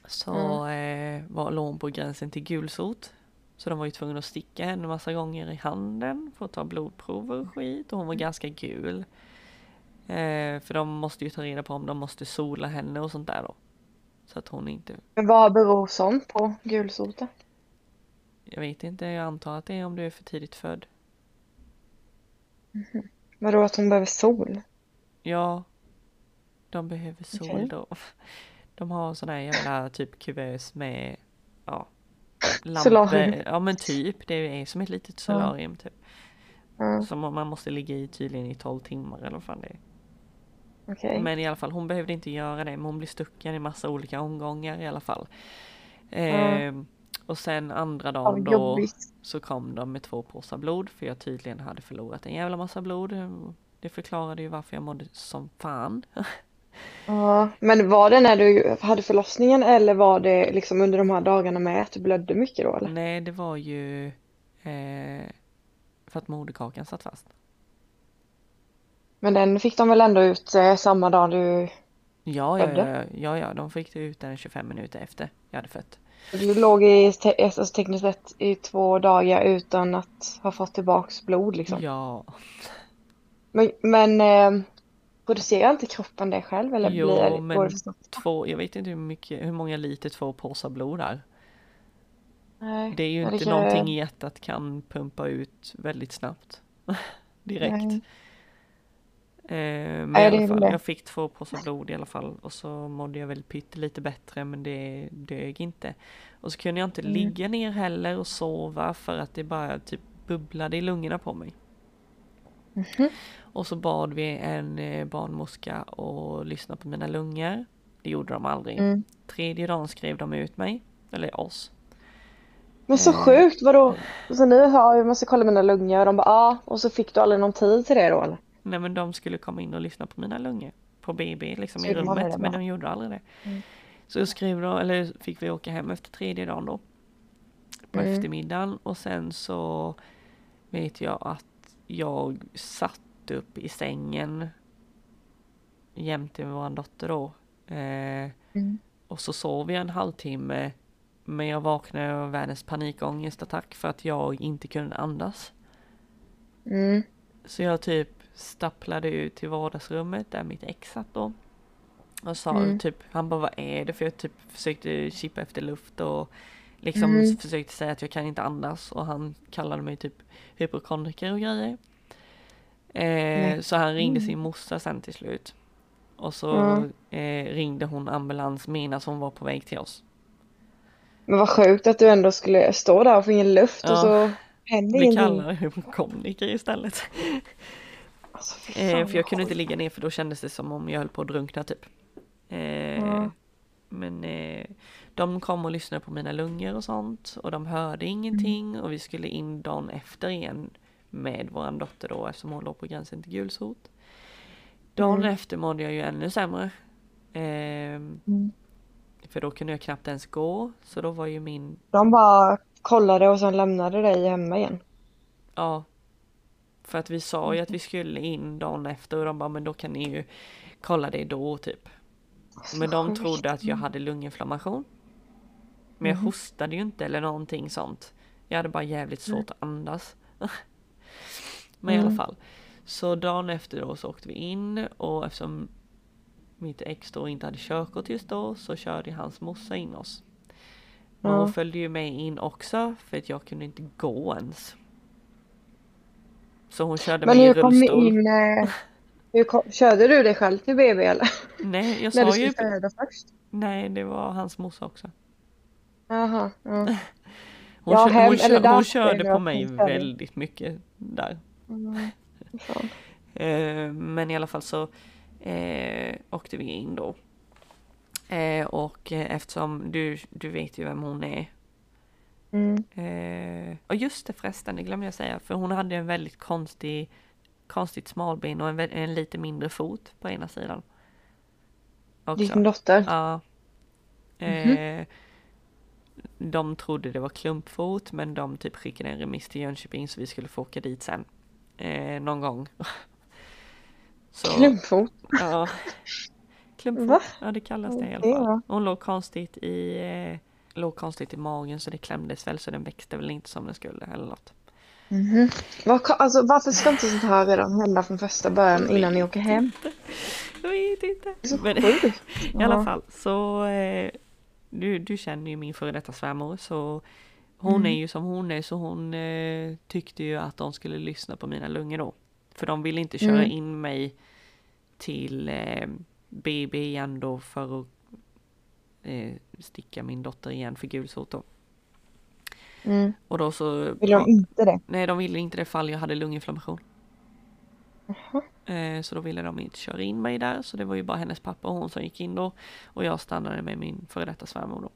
Så mm. eh, var, låg hon på gränsen till gulsot. Så de var ju tvungna att sticka henne massa gånger i handen för att ta blodprover och skit. Och hon var mm. ganska gul. Eh, för de måste ju ta reda på om de måste sola henne och sånt där då. Så att hon inte... Men vad beror sånt på, gulsotet? Jag vet inte, jag antar att det är om du är för tidigt född. Mm. Vadå att hon behöver sol? Ja. De behöver sol okay. då. De har sån här jävla typ kuvös med ja, lampor. Ja men typ, det är som ett litet solarium typ. Mm. Som man måste ligga i tydligen i 12 timmar eller vad fan det är. Okay. Men i alla fall hon behövde inte göra det men hon blev stucken i massa olika omgångar i alla fall. Mm. Eh, och sen andra dagen då så kom de med två påsar blod för jag tydligen hade förlorat en jävla massa blod. Det förklarade ju varför jag mådde som fan. Ja, men var det när du hade förlossningen eller var det liksom under de här dagarna med att du blödde mycket då eller? Nej, det var ju eh, för att moderkakan satt fast. Men den fick de väl ändå ut eh, samma dag du ja, ja, ja, ja, ja, de fick det ut den 25 minuter efter jag hade fött. Du låg i, alltså, tekniskt sett i två dagar utan att ha fått tillbaks blod liksom? Ja. Men, men eh, producerar inte kroppen det själv eller jo, blir men två, jag vet inte hur mycket, hur många liter två påsar blod är. Nej, det är ju inte kan... någonting hjärtat kan pumpa ut väldigt snabbt. Direkt. Nej. Eh, men alla fall, jag fick två påsar blod i alla fall och så mådde jag väl pyttelite bättre men det dög inte. Och så kunde jag inte mm. ligga ner heller och sova för att det bara typ bubblade i lungorna på mig. Mm -hmm. Och så bad vi en eh, barnmorska och lyssna på mina lungor. Det gjorde de aldrig. Mm. Tredje dagen skrev de ut mig, eller oss. Men så eh. sjukt, vadå? Så ni har, jag måste kolla mina lungor och de bara ja, och så fick du aldrig någon tid till det då eller? Nej men de skulle komma in och lyssna på mina lungor. På BB liksom i rummet, men de gjorde aldrig det. Mm. Så skrev de, eller fick vi åka hem efter tredje dagen då. På mm. eftermiddagen och sen så vet jag att jag satt upp i sängen jämte med vår dotter då. Eh, mm. Och så sov jag en halvtimme men jag vaknade av världens panikångestattack för att jag inte kunde andas. Mm. Så jag typ stapplade ut till vardagsrummet där mitt ex satt då. Och sa mm. typ, han bara vad är det? För jag typ försökte chippa efter luft och liksom mm. försökte säga att jag kan inte andas och han kallade mig typ hypokondriker och grejer. Eh, så han ringde sin morsa sen till slut. Och så mm. eh, ringde hon ambulans medan hon var på väg till oss. Men vad sjukt att du ändå skulle stå där och få ingen luft ja. och så hände ingenting. Vi kallar det hypokondriker istället. Alltså, eh, för jag kunde inte ligga ner för då kändes det som om jag höll på att drunkna typ. Eh, mm. Men eh, de kom och lyssnade på mina lungor och sånt och de hörde ingenting mm. och vi skulle in dagen efter igen med våran dotter då eftersom hon låg på gränsen till gulsot. Dagen mm. efter mådde jag ju ännu sämre. Ehm, mm. För då kunde jag knappt ens gå så då var ju min... De bara kollade och sen lämnade dig hemma igen? Ja. För att vi sa ju att vi skulle in dagen efter och de bara men då kan ni ju kolla det då typ. Men de trodde att jag hade lunginflammation. Men jag mm. hostade ju inte eller någonting sånt. Jag hade bara jävligt svårt att andas. Men mm. i alla mm. fall. Så dagen efter då så åkte vi in och eftersom mitt ex då inte hade körkort just då så körde hans morsa in oss. Men hon följde ju med in också för att jag kunde inte gå ens. Så hon körde mig i rullstol. Men in, eh, hur kom, körde du dig själv till BB eller? Nej jag sa ju... Nej det var hans morsa också. Jaha. Ja. Hon, ja, hem, hon, hon, hon körde på mig väldigt mycket där. Mm, eh, men i alla fall så eh, åkte vi in då. Eh, och eftersom du, du vet ju vem hon är. Mm. Eh, och just det förresten, det glömde jag säga, för hon hade en väldigt konstig, konstigt smalben och en, en lite mindre fot på ena sidan. Också. Din dotter? Ja. Eh, de trodde det var klumpfot men de typ skickade en remiss till Jönköping så vi skulle få åka dit sen. Eh, någon gång. Så, Klumpfot? Ja. Klumpfot. Va? Ja det kallas det i alla fall. Hon låg konstigt i eh, låg konstigt i magen så det klämdes väl så den växte väl inte som den skulle eller något. Mhm. Vad, alltså, varför ska inte sånt här redan hända från första början innan ni åker hem? Jag vet inte. Men i alla fall så eh, du, du känner ju min före detta svärmor så hon Mm. är ju som hon är så hon eh, tyckte ju att de skulle lyssna på mina lungor då. För de ville inte köra Mm. in mig till eh, BB igen då för att eh, sticka min dotter igen för gulsot då. Mm. Och då så... Vill de inte det? Nej, de ville inte det fall jag hade lunginflammation. Eh, så då ville de inte köra in mig där, så det var ju bara hennes pappa och hon som gick in då. Och jag stannade med min före detta svärmor då.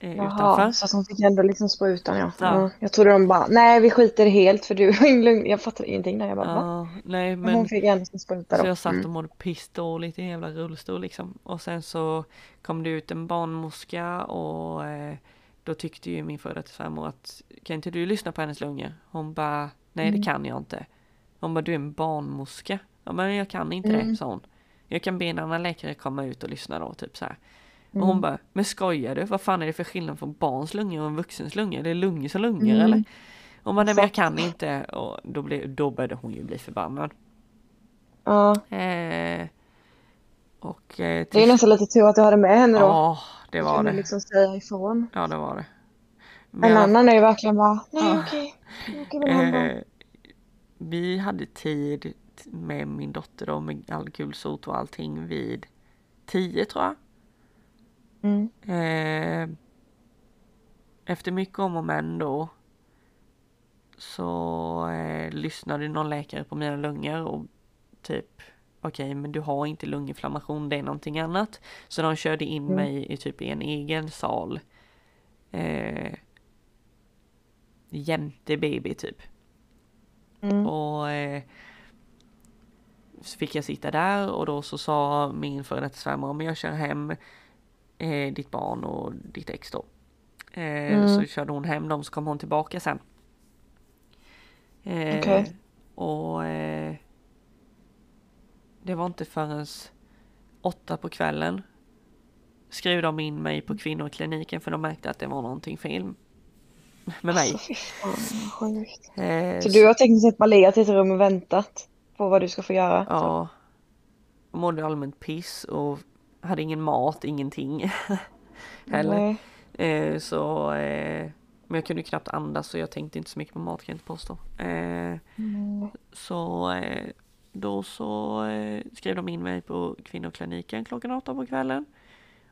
Eh, Jaha, utanför. så att hon fick ändå liksom sprutan ja. Ja. ja. Jag trodde de bara, nej vi skiter helt för du ingen lugn. Jag fattar ingenting där. Jag bara, va? Ja, nej Men hon men fick ändå sin spruta så då. jag satt och Mm. mådde pissdåligt i en jävla rullstol liksom. Och sen så kom det ut en barnmorska och eh, då tyckte ju min före svärmor att kan inte du lyssna på hennes lungor? Hon bara nej det Mm. kan jag inte. Hon bara du är en barnmorska. Ja men jag kan inte Mm. det sa hon. Jag kan be en annan läkare komma ut och lyssna då typ så här. Och Mm. hon bara men skojar du? Vad fan är det för skillnad på barns lungor och en vuxens lungor? Det är lungor som lungor Mm. eller? Hon bara nej men jag kan inte. Och då, blev, då började hon ju bli förbannad. Ja, Eh, och eh, det är nästan lite tur att du hade med henne då. Ja, det var det. liksom säga ifrån. Ja, det var det. Men En annan är ju verkligen bara, nej Ja. okej, okej han bara. eh, vi hade tid med min dotter då med all gulsot och allting vid 10 tror jag. Mm. Eh, efter mycket om och men då så eh, lyssnade någon läkare på mina lungor och typ okej men du har inte lunginflammation det är någonting annat. Så de körde in Mm. mig i typ en egen sal. Eh, jämte baby typ. Mm. Och eh, så fick jag sitta där och då så sa min före detta svärmor men jag kör hem eh, ditt barn och ditt ex då. Eh, Mm. Så körde hon hem dem så kom hon tillbaka sen. Eh, Okej. Och eh, det var inte förrän åtta på kvällen skrev de in mig på kvinnokliniken för de märkte att det var någonting fel med mig. Alltså fan. Eh, Så du har tekniskt sett bara legat i ett rum och väntat på vad du ska få göra? Ja. Jag mådde allmänt piss och hade ingen mat, ingenting. Heller. Eh, så, eh, men jag kunde knappt andas så jag tänkte inte så mycket på mat kan jag inte påstå. Eh, Mm. så eh, då så eh, skrev de in mig på kvinnokliniken klockan åtta på kvällen.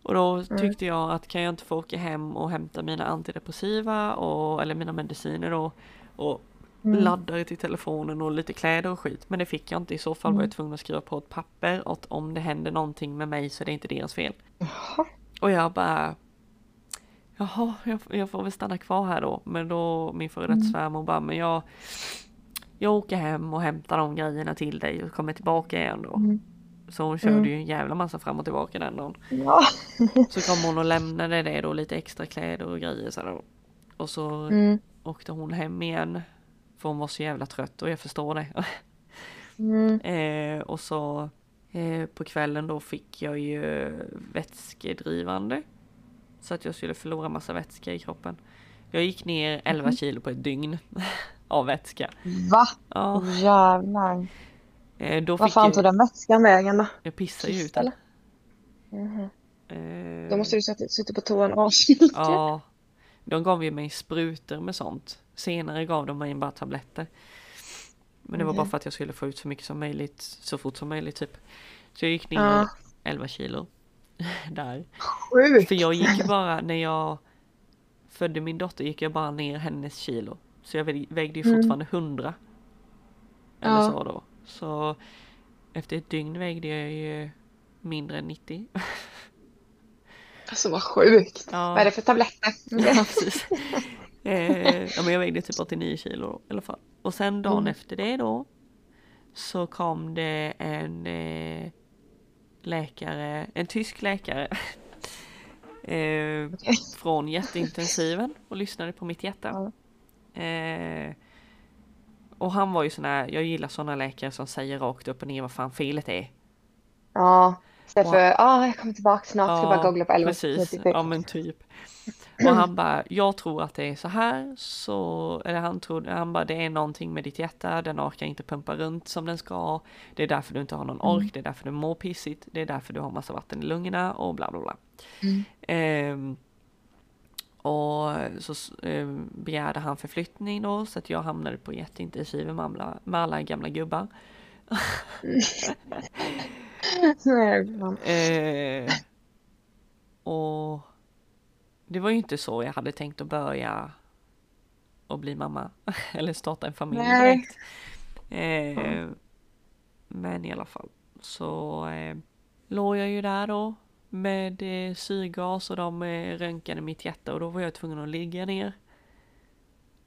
Och då tyckte jag att kan jag inte få åka hem och hämta mina antidepressiva och, eller mina mediciner då och Mm. laddare till telefonen och lite kläder och skit. Men det fick jag inte. I så fall var jag tvungen att skriva på ett papper att om det händer någonting med mig så är det inte deras fel. Jaha. Och jag bara Jaha, jag, jag får väl stanna kvar här då. Men då min före detta svärmor bara, men jag Jag åker hem och hämtar de grejerna till dig och kommer tillbaka igen då. Mm. Så hon körde ju en jävla massa fram och tillbaka den dagen. Ja. Så kom hon och lämnade det då, lite extra kläder och grejer så då. Och så Mm. åkte hon hem igen. För hon var så jävla trött och jag förstår det. Mm. Eh, och så eh, på kvällen då fick jag ju vätskedrivande. Så att jag skulle förlora massa vätska i kroppen. Jag gick ner 11 kilo på ett dygn av vätska. Va? Ja, Åh jävlar. eh, då Vad fan tog den vätskan vägen då? jag pissade ju ut den. Mhm. Eh, Då måste du suttit på toan asmycket. Ja, de gav ju mig sprutor med sånt. Senare gav de mig bara tabletter. Men det var Mhm. bara för att jag skulle få ut så mycket som möjligt så fort som möjligt typ. Så jag gick ner Ja. 11 kilo. Där. Sjukt. För jag gick bara när jag födde min dotter gick jag bara ner hennes kilo. Så jag väg- vägde ju Mm. fortfarande 100. Eller Ja. så då. Så efter ett dygn vägde jag ju mindre än 90. Alltså vad sjukt. Ja. Vad är det för tabletter? Ja, precis. Eh, ja, men jag vägde typ 89 kilo i alla fall. Och sen dagen Mm. efter det då så kom det en eh, läkare, en tysk läkare eh, från jätteintensiven och lyssnade på mitt hjärta. Ja. Eh, och han var ju sån här, jag gillar såna läkare som säger rakt upp och ner vad fan felet är. Ja. Istället för, ja jag kommer tillbaka snart, ska bara googla på 11 precis. 36. Ja men typ. Och han bara, jag tror att det är så här, så, eller han tror, han bara, det är någonting med ditt hjärta, den orkar inte pumpa runt som den ska. Det är därför du inte har någon ork, Mm. det är därför du mår pissigt, det är därför du har massa vatten i lungorna och bla bla bla. Mm. Ehm, och så um, begärde han förflyttning då, så att jag hamnade på jätteintensiven med alla, med alla gamla gubbar. Nej. Eh, och det var ju inte så jag hade tänkt att börja och bli mamma eller starta en familj Nej. direkt. Eh, Men i alla fall så eh, låg jag ju där då med eh, syrgas och de eh, röntgade mitt hjärta och då var jag tvungen att ligga ner.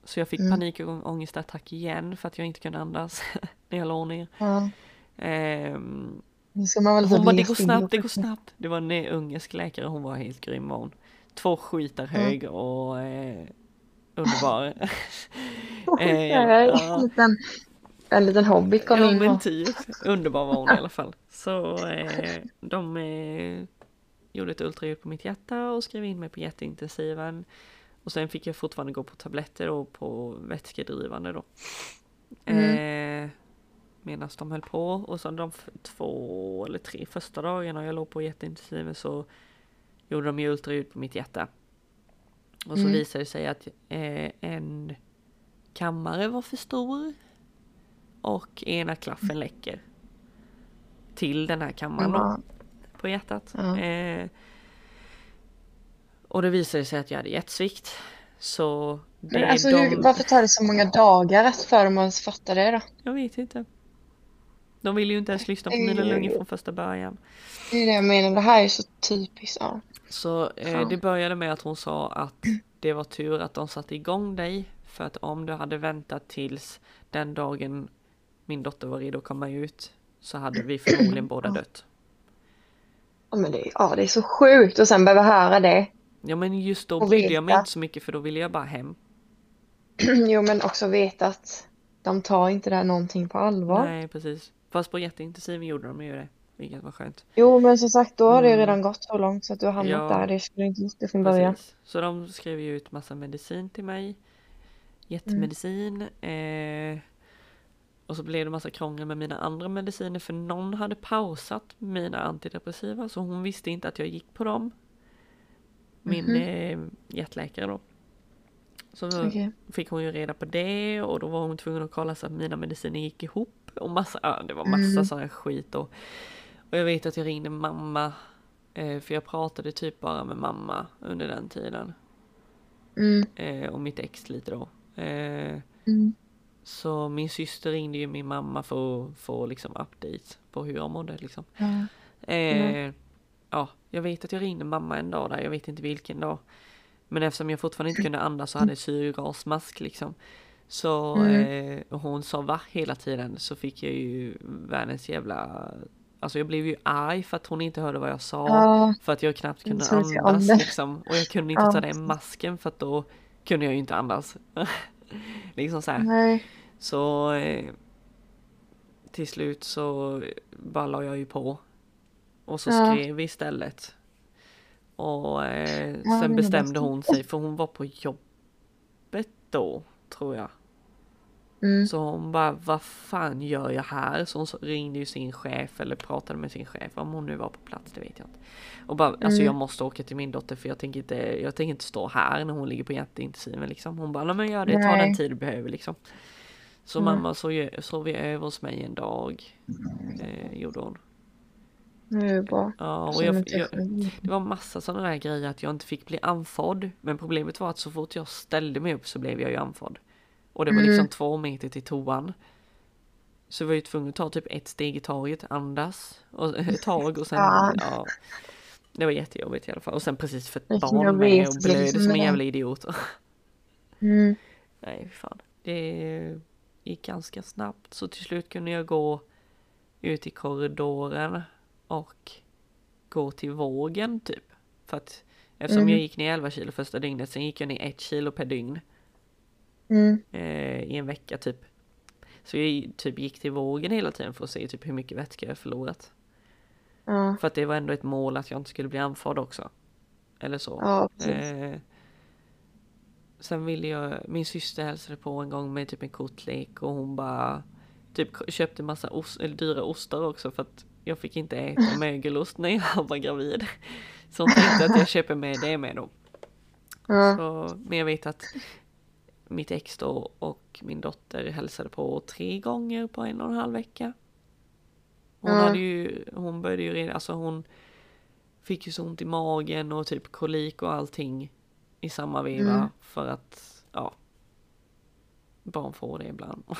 Så jag fick Mm. panikångestattack igen för att jag inte kunde andas när jag låg ner. Ja. Ehm, hon bara, det går snabbt, det och- går snabbt. Det var en eh, ungersk läkare, hon var helt grym var hon. Två skitar hög och eh, underbar. Eh, ja. en, liten, en liten hobbit kom Ja in men typ, underbar var hon i alla fall. Så eh, de eh, gjorde ett ultraljud på mitt hjärta och skrev in mig på jätteintensiven. Och sen fick jag fortfarande gå på tabletter och på vätskedrivande då. Eh, Medan de höll på och sen de två eller tre första dagarna jag låg på jätteintensiven så gjorde de ju ultraljud på mitt hjärta. Och så Mm. visade det sig att eh, en kammare var för stor och ena klaffen läcker. Till den här kammaren då, Ja. på hjärtat. Ja. Eh, och det visade sig att jag hade hjärtsvikt. Så det Men alltså de... hur, varför tar det så många dagar att för dem att fatta det då? Jag vet inte. De ville ju inte ens lyssna på mina lungor från första början. Det är det jag menar, det här är så typiskt. Ja. Så eh, det började med att hon sa att det var tur att de satte igång dig. För att om du hade väntat tills den dagen min dotter var redo att komma ut så hade vi förmodligen båda dött. Ja, men det, ja, det är så sjukt och sen behöva höra det. Ja men just då brydde jag mig inte så mycket för då ville jag bara hem. jo, men också veta att de tar inte det här någonting på allvar. Nej precis. Fast på jätteintensiven gjorde de ju det. Vilket var skönt. Jo, men som sagt, då har det Mm. redan gått så långt så att du har hamnat Ja. där. Det skulle inte gjort det från början. Så de skrev ju ut massa medicin till mig. Jättemedicin. Eh, och så blev det massa krångel med mina andra mediciner för någon hade pausat mina antidepressiva så hon visste inte att jag gick på dem. Min Mhm. eh, hjärtläkare då. Så Okej. fick hon ju reda på det och då var hon tvungen att kolla så att mina mediciner gick ihop. Och massa, det var massa Mm. sån här skit och, och jag vet att jag ringde mamma. Eh, för jag pratade typ bara med mamma under den tiden. Mm. Eh, och mitt ex lite då. Eh, Mm. så min syster ringde ju min mamma för att få liksom update på hur jag mådde liksom. Ja. Eh, Ja, jag vet att jag ringde mamma en dag där, jag vet inte vilken dag. Men eftersom jag fortfarande inte kunde andas och hade syrgasmask liksom. Så, Mm. eh, och hon sa va hela tiden så fick jag ju världens jävla Alltså jag blev ju arg för att hon inte hörde vad jag sa. Ja. För att jag knappt kunde Jag andas liksom. Och jag kunde inte Ja, ta den masken för att då kunde jag ju inte andas. liksom så här. Nej. Så eh, till slut så bara la jag ju på. Och så Ja. skrev vi istället. Och eh, sen bestämde hon sig för hon var på jobbet då tror jag. Mm. Så hon bara vad fan gör jag här? Så hon ringde ju sin chef eller pratade med sin chef om hon nu var på plats det vet jag inte. Och bara alltså Mm. jag måste åka till min dotter för jag tänker inte jag tänker inte stå här när hon ligger på jätteintensiven liksom. Hon bara "Nej, men gör det, ta Nej. den tid du behöver liksom. Så Mm. mamma sov, sov ju över hos mig en dag. Eh, gjorde hon. Det är bra. Ja, och jag, jag, det var massa sådana där grejer att jag inte fick bli andfådd. Men problemet var att så fort jag ställde mig upp så blev jag ju andfådd. Och det var Mm. liksom två meter till toan. Så jag var ju tvungen att ta typ ett steg i taget, andas och ett tag och sen Fan. ja. det var jättejobbigt i alla fall. Och sen precis för ett barn med och liksom blöder som en jävla idiot. Mm. Nej, fan. Det gick ganska snabbt så till slut kunde jag gå ut i korridoren och gå till vågen typ. För att eftersom Mm. jag gick ner 11 kilo första dygnet, sen gick jag ner 1 kilo per dygn Mm. eh, i en vecka typ. Så jag typ gick till vågen hela tiden för att se typ hur mycket vätska jag förlorat. Ja. För att det var ändå ett mål att jag inte skulle bli andfådd också. Eller så. Ja. Eh, sen ville jag, min syster hälsade på en gång med typ en kortlek och hon bara typ köpte massa ost, eller dyra ostar också för att jag fick inte äta mögelost när jag var gravid. Så hon tänkte att jag köper med det med då. Ja. Så, men jag vet att mitt ex då och min dotter hälsade på tre gånger på en och en halv vecka. Hon Ja. hade ju, hon började ju redan, alltså hon fick ju så ont i magen och typ kolik och allting i samma veva Mm. för att, ja. Barn får det ibland.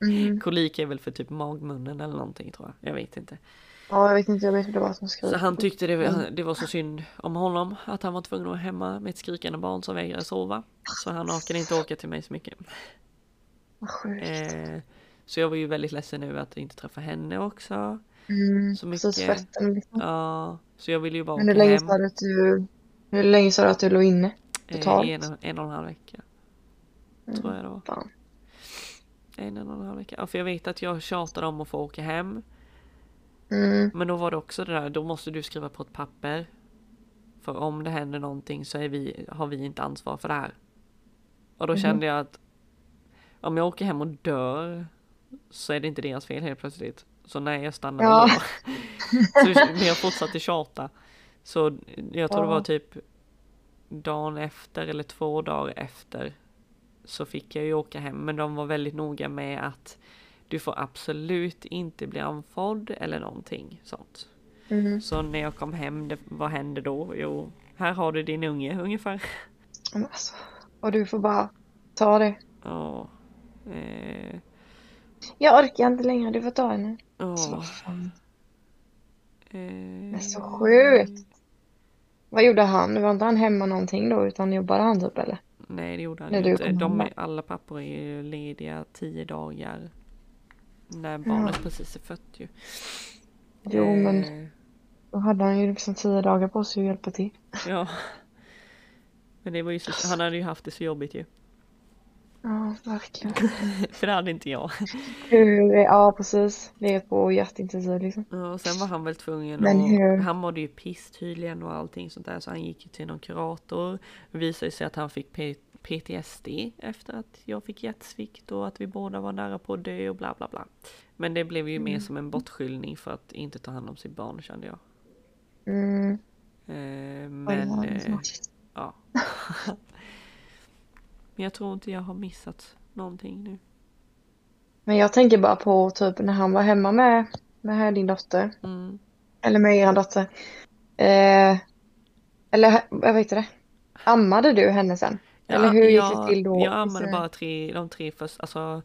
Mm. kolik är väl för typ magmunnen eller någonting tror jag. Jag vet inte. Ja, jag vet inte, jag vet vad det var som skrek. Så han tyckte det, Mm. var- det var så synd om honom att han var tvungen att vara hemma med ett skrikande barn som vägrade sova. Så han orkade inte åka till mig så mycket. Vad sjukt. Eh, så jag var ju väldigt ledsen nu att inte träffa henne också. Mm. så Precis mycket- fötterna liksom. Ja, så jag ville ju bara Men hur åka länge hem. sa du att du... Hur länge sa du att du låg inne? eh, totalt? i en, en och en halv vecka. Tror jag det var. Fan. En, en och en halv vecka. Ja, för jag vet att jag tjatade om att få åka hem. Mm. Men då var det också det där, då måste du skriva på ett papper. För om det händer någonting så är vi, har vi inte ansvar för det här. Och då Mhm. kände jag att om jag åker hem och dör så är det inte deras fel helt plötsligt. Så nej, jag stannar Ja. väl då. så, men jag fortsatte tjata. Så jag tror det Ja. var typ dagen efter eller två dagar efter så fick jag ju åka hem. Men de var väldigt noga med att du får absolut inte bli andfådd eller någonting sånt. Mm. Så när jag kom hem, det, vad hände då? Jo, här har du din unge ungefär. Men alltså. Och du får bara ta det. Ja. Eh, Jag orkar inte längre, du får ta henne. ja. Så vad fan. Eh, är så sjukt. Vad gjorde han? Var inte han hemma någonting då utan jobbade han typ eller? Nej det gjorde han inte. De, alla pappor är ju lediga tio dagar. När barnet precis är fött ju. Jo men Eh, då hade han ju liksom tio dagar på sig att hjälpa till. Ja. Men det var ju så, han hade ju haft det så jobbigt ju. Ja, verkligen. För det hade inte jag. Ja precis. Legat på jätteintensiv liksom. Ja, och sen var han väl tvungen Men och hur- han mådde ju piss tydligen och allting sånt där så han gick ju till någon kurator. Det visade sig att han fick PTSD efter att jag fick hjärtsvikt och att vi båda var nära på att dö och bla bla bla. Men det blev ju mer som en bortskyllning för att inte ta hand om sitt barn kände jag. Mm. Eh, men ja, eh, ja. Men jag tror inte jag har missat någonting nu. Men jag tänker bara på typ när han var hemma med, med din dotter. Mm. Eller med er dotter. Eh, eller vad heter det? Ammade du henne sen? Eller hur gick jag, det till då? Jag ammade Visst- bara tre, de tre första, alltså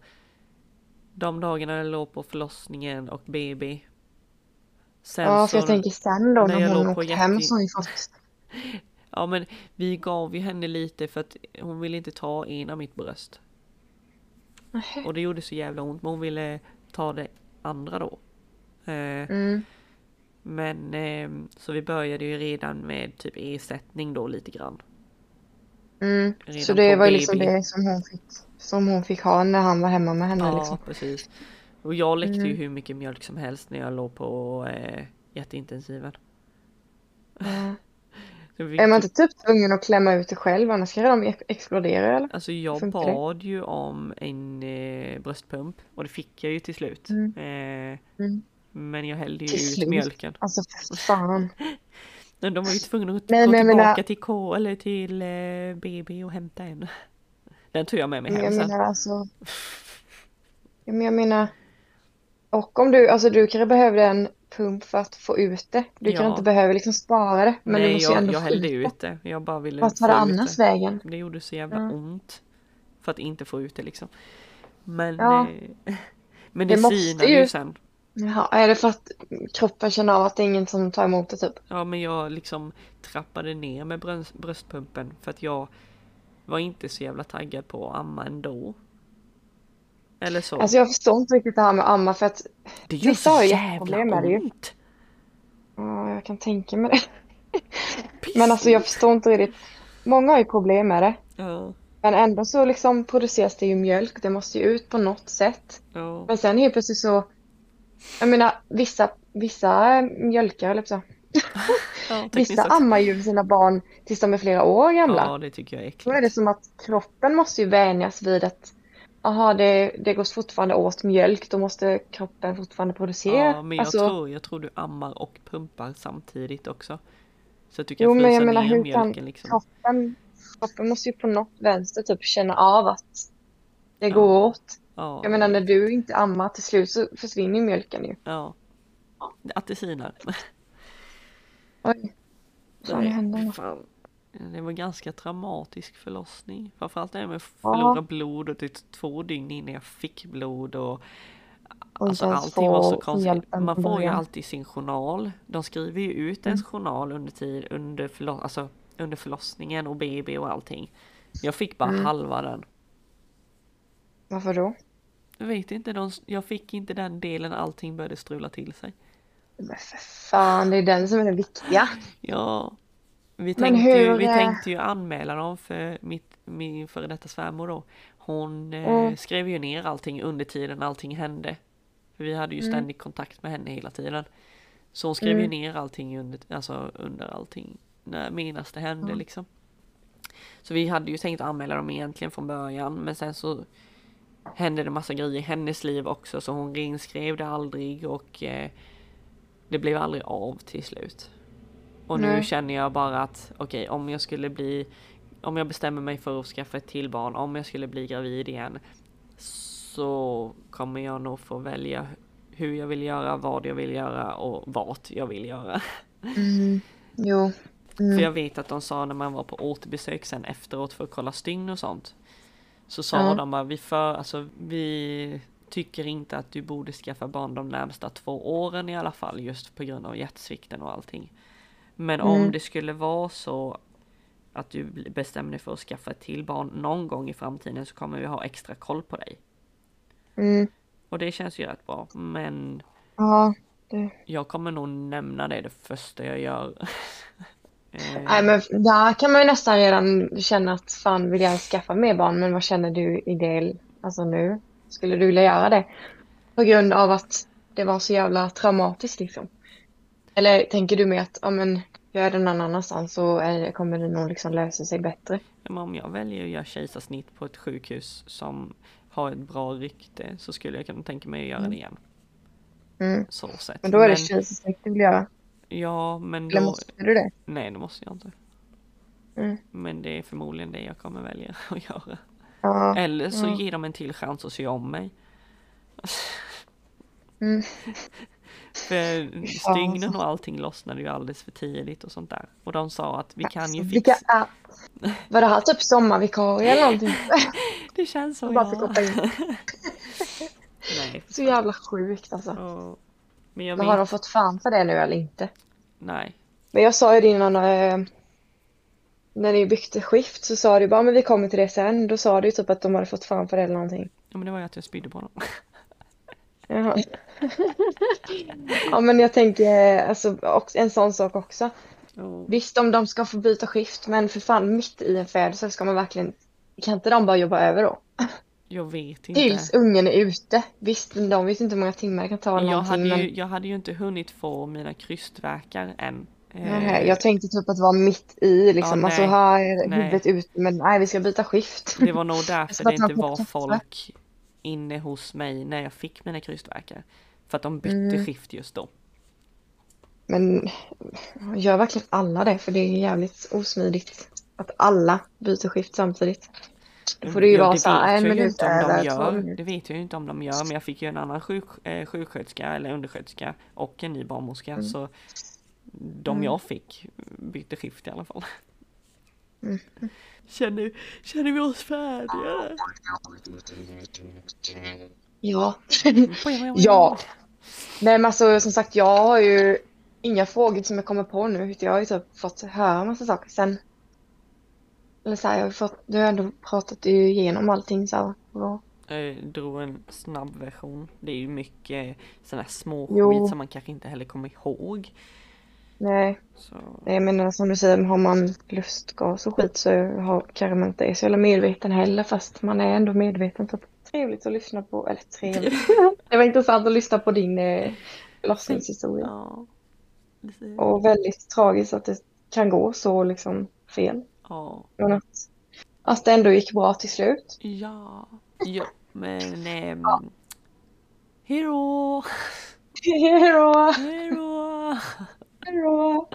de dagarna jag låg på förlossningen och BB. Sen Ja, för så, jag tänker sen då när när hon åkte hem jätte- så har ju fått... ja men vi gav ju henne lite för att hon ville inte ta ena mitt bröst. Nähä. Och det gjorde så jävla ont men hon ville ta det andra då. Eh, Mm. Men ehm, så vi började ju redan med typ ersättning då lite grann. Mm. Så det var liksom BB. det som hon fick, som hon fick ha när han var hemma med henne Ja, liksom. precis. Och jag läckte ju Mm. hur mycket mjölk som helst när jag låg på eh, jätteintensiven. Vi Är man inte typ tvungen att klämma ut det själv annars kan de ex- explodera eller? Alltså jag bad ju om en eh, bröstpump och det fick jag ju till slut. Mm. Eh, Mm. men jag hällde ju Till ut slut? mjölken. Alltså för fan. Men de var ju tvungna att Nej, gå men tillbaka menar- till K eller till eh, BB och hämta en. Den tog jag med mig Men hem jag sen. menar alltså. Men jag menar. Och om du, alltså du kanske behövde en pump för att få ut det. Du kan Ja. inte behöva liksom spara det. Men du Nej, måste ju jag, ändå jag hällde ut det. Jag bara ville Vart tar det annars det. vägen? Det gjorde så jävla Ja. ont. För att inte få ut det liksom. Men, Ja. eh, men det, Det måste sinade ju sen. Jaha, är det för att kroppen känner av att det är ingen som tar emot det typ? Ja men jag liksom trappade ner med bröst, bröstpumpen för att jag var inte så jävla taggad på att amma ändå. Eller så. Alltså jag förstår inte riktigt det här med att amma för att det gör vissa så har ju jävla jätteproblem med det ju. Ja, jag kan tänka mig det. Men alltså jag förstår inte riktigt. Många har ju problem med det. Ja, Men ändå så liksom produceras det ju mjölk. Det måste ju ut på något sätt. ja, Men sen helt plötsligt så. Jag menar vissa, vissa mjölkar eller så. ja Vissa ammar ju sina barn tills de är flera år gamla. Ja det tycker jag är Då är det äckligt. som att kroppen måste ju vänjas vid att Jaha, det, det går fortfarande åt mjölk. Då måste kroppen fortfarande producera. Ja men jag, Alltså, tror, jag tror du ammar och pumpar samtidigt också. Så att du kan Jo, men jag frysa menar, ner hur kan mjölken liksom. kroppen, kroppen måste ju på något vänster typ känna av att det Ja. går åt. Ja, Jag menar när du inte ammar till slut så försvinner ju mjölken ju. ja. Att det sinar. Oj. Fan Nej, hände fan. Det var ganska traumatisk förlossning. Framförallt det här med att Ja. förlora blod och det två dygn innan jag fick blod och Alltså allting var så konstigt. Man får ju alltid sin journal. De skriver ju ut ens journal under tid, under, förlo- alltså, under förlossningen och BB och allting. Jag fick bara Mm. halva den. Varför då? Jag vet inte, de, jag fick inte den delen allting började strula till sig. Men för fan, det är den som är den viktiga. Ja. Vi tänkte, ju, hur, vi eh, tänkte ju anmäla dem för mitt, min före detta svärmor då. Hon eh, Mm. skrev ju ner allting under tiden allting hände. För vi hade ju Mm. ständig kontakt med henne hela tiden. Så hon skrev ju Mm. ner allting under, alltså under allting. När menas det hände Mm. liksom. Så vi hade ju tänkt anmäla dem egentligen från början men sen så hände det massa grejer i hennes liv också så hon reinskrev det aldrig och eh, det blev aldrig av till slut. Och nu Nej. känner jag bara att okej om jag skulle bli om jag bestämmer mig för att skaffa ett till barn, om jag skulle bli gravid igen så kommer jag nog få välja hur jag vill göra, vad jag vill göra och vart jag vill göra. Mm. Jo. För Mm. jag vet att de sa när man var på återbesök sen efteråt för att kolla stygn och sånt. Så sa Ja. de bara vi för, alltså vi tycker inte att du borde skaffa barn de närmsta två åren i alla fall just på grund av hjärtsvikten och allting. Men om Mm. det skulle vara så att du bestämmer dig för att skaffa ett till barn någon gång i framtiden så kommer vi ha extra koll på dig. Mm. Och det känns ju rätt bra. Men Ja. Det. jag kommer nog nämna det det första jag gör. Eh, Nej men där kan man ju nästan redan känna att fan vill jag skaffa mer barn men vad känner du i det alltså nu? Skulle du vilja göra det? På grund av att det var så jävla traumatiskt liksom. Eller tänker du med att ja men gör det någon annanstans så är, kommer det nog liksom lösa sig bättre? Men om jag väljer att göra kejsarsnitt på ett sjukhus som har ett bra rykte så skulle jag kunna tänka mig att göra det igen. Mm. Så sett. Men då är det kejsarsnitt du vill göra. Ja, men Eller då... måste du det? Nej, det måste jag inte. Mm. Men det är förmodligen det jag kommer välja att göra. Ja. Eller så ja. ger de en till chans att sy om mig. Mm. För stygnen och allting lossnade ju alldeles för tidigt och sånt där. Och de sa att vi kan ju Alltså, fixa... vilka är... Var det här typ sommarvikarie eller någonting? Det känns så Jag bara fick ja. hoppa in. Nej. Så jävla sjukt alltså. Ja. Men jag Men har de fått fan för det nu eller inte? Nej. Men jag sa ju det innan eh, när ni bytte skift så sa du bara men vi kommer till det sen. Då sa du typ att de hade fått fan för det eller någonting. Ja, men det var ju att jag spydde på dem. Jaha. Ja men jag tänker alltså också, en sån sak också. Ja. Visst om de ska få byta skift men för fan mitt i en födelse ska man verkligen kan inte de bara jobba över då? Jag vet inte. Tills ungen är ute. Visst, de vet inte hur många timmar det kan ta Jag hade, men ju, jag hade ju inte hunnit få mina krystvärkar än. Eh, nej, jag tänkte typ att vara mitt i liksom. Ja, alltså Nej. huvudet ute men nej vi ska byta skift. Det var nog därför det inte var folk inne hos mig när jag fick mina krystvärkar. För att de bytte Mm. skift just då. Men gör verkligen alla det? För det är jävligt osmidigt att alla byter skift samtidigt. Då får det ju Ja, vara så här en minut de över, minuter. Det vet jag ju inte om de gör. Men jag fick ju en annan sjuk, eh, sjuksköterska eller undersköterska och en ny barnmorska. Mm. Så de Mm. jag fick bytte skift i alla fall. Mm. Känner, känner vi oss färdiga? Ja. Ja. Nej men alltså som sagt jag har ju inga frågor som jag kommer på nu. Jag har ju typ fått höra massa saker sen. Eller så här, jag har fått, du har ändå pratat igenom allting så här. bra. Jag drog en snabb version. Det är ju mycket sådana här små Jo. skit som man kanske inte heller kommer ihåg. Nej, Så jag menar som du säger, har man lustgas och skit så har, kanske man inte är så jävla medveten heller fast man är ändå medveten. Så trevligt att lyssna på, eller trevligt. Det var intressant att lyssna på din eh, förlossningshistoria. ja. Och väldigt tragiskt att det kan gå så liksom fel. Ja. Men att, att det ändå gick bra till slut. Ja. Ja. Men ehm, Hejdå! Hejdå! Hejdå! Hejdå!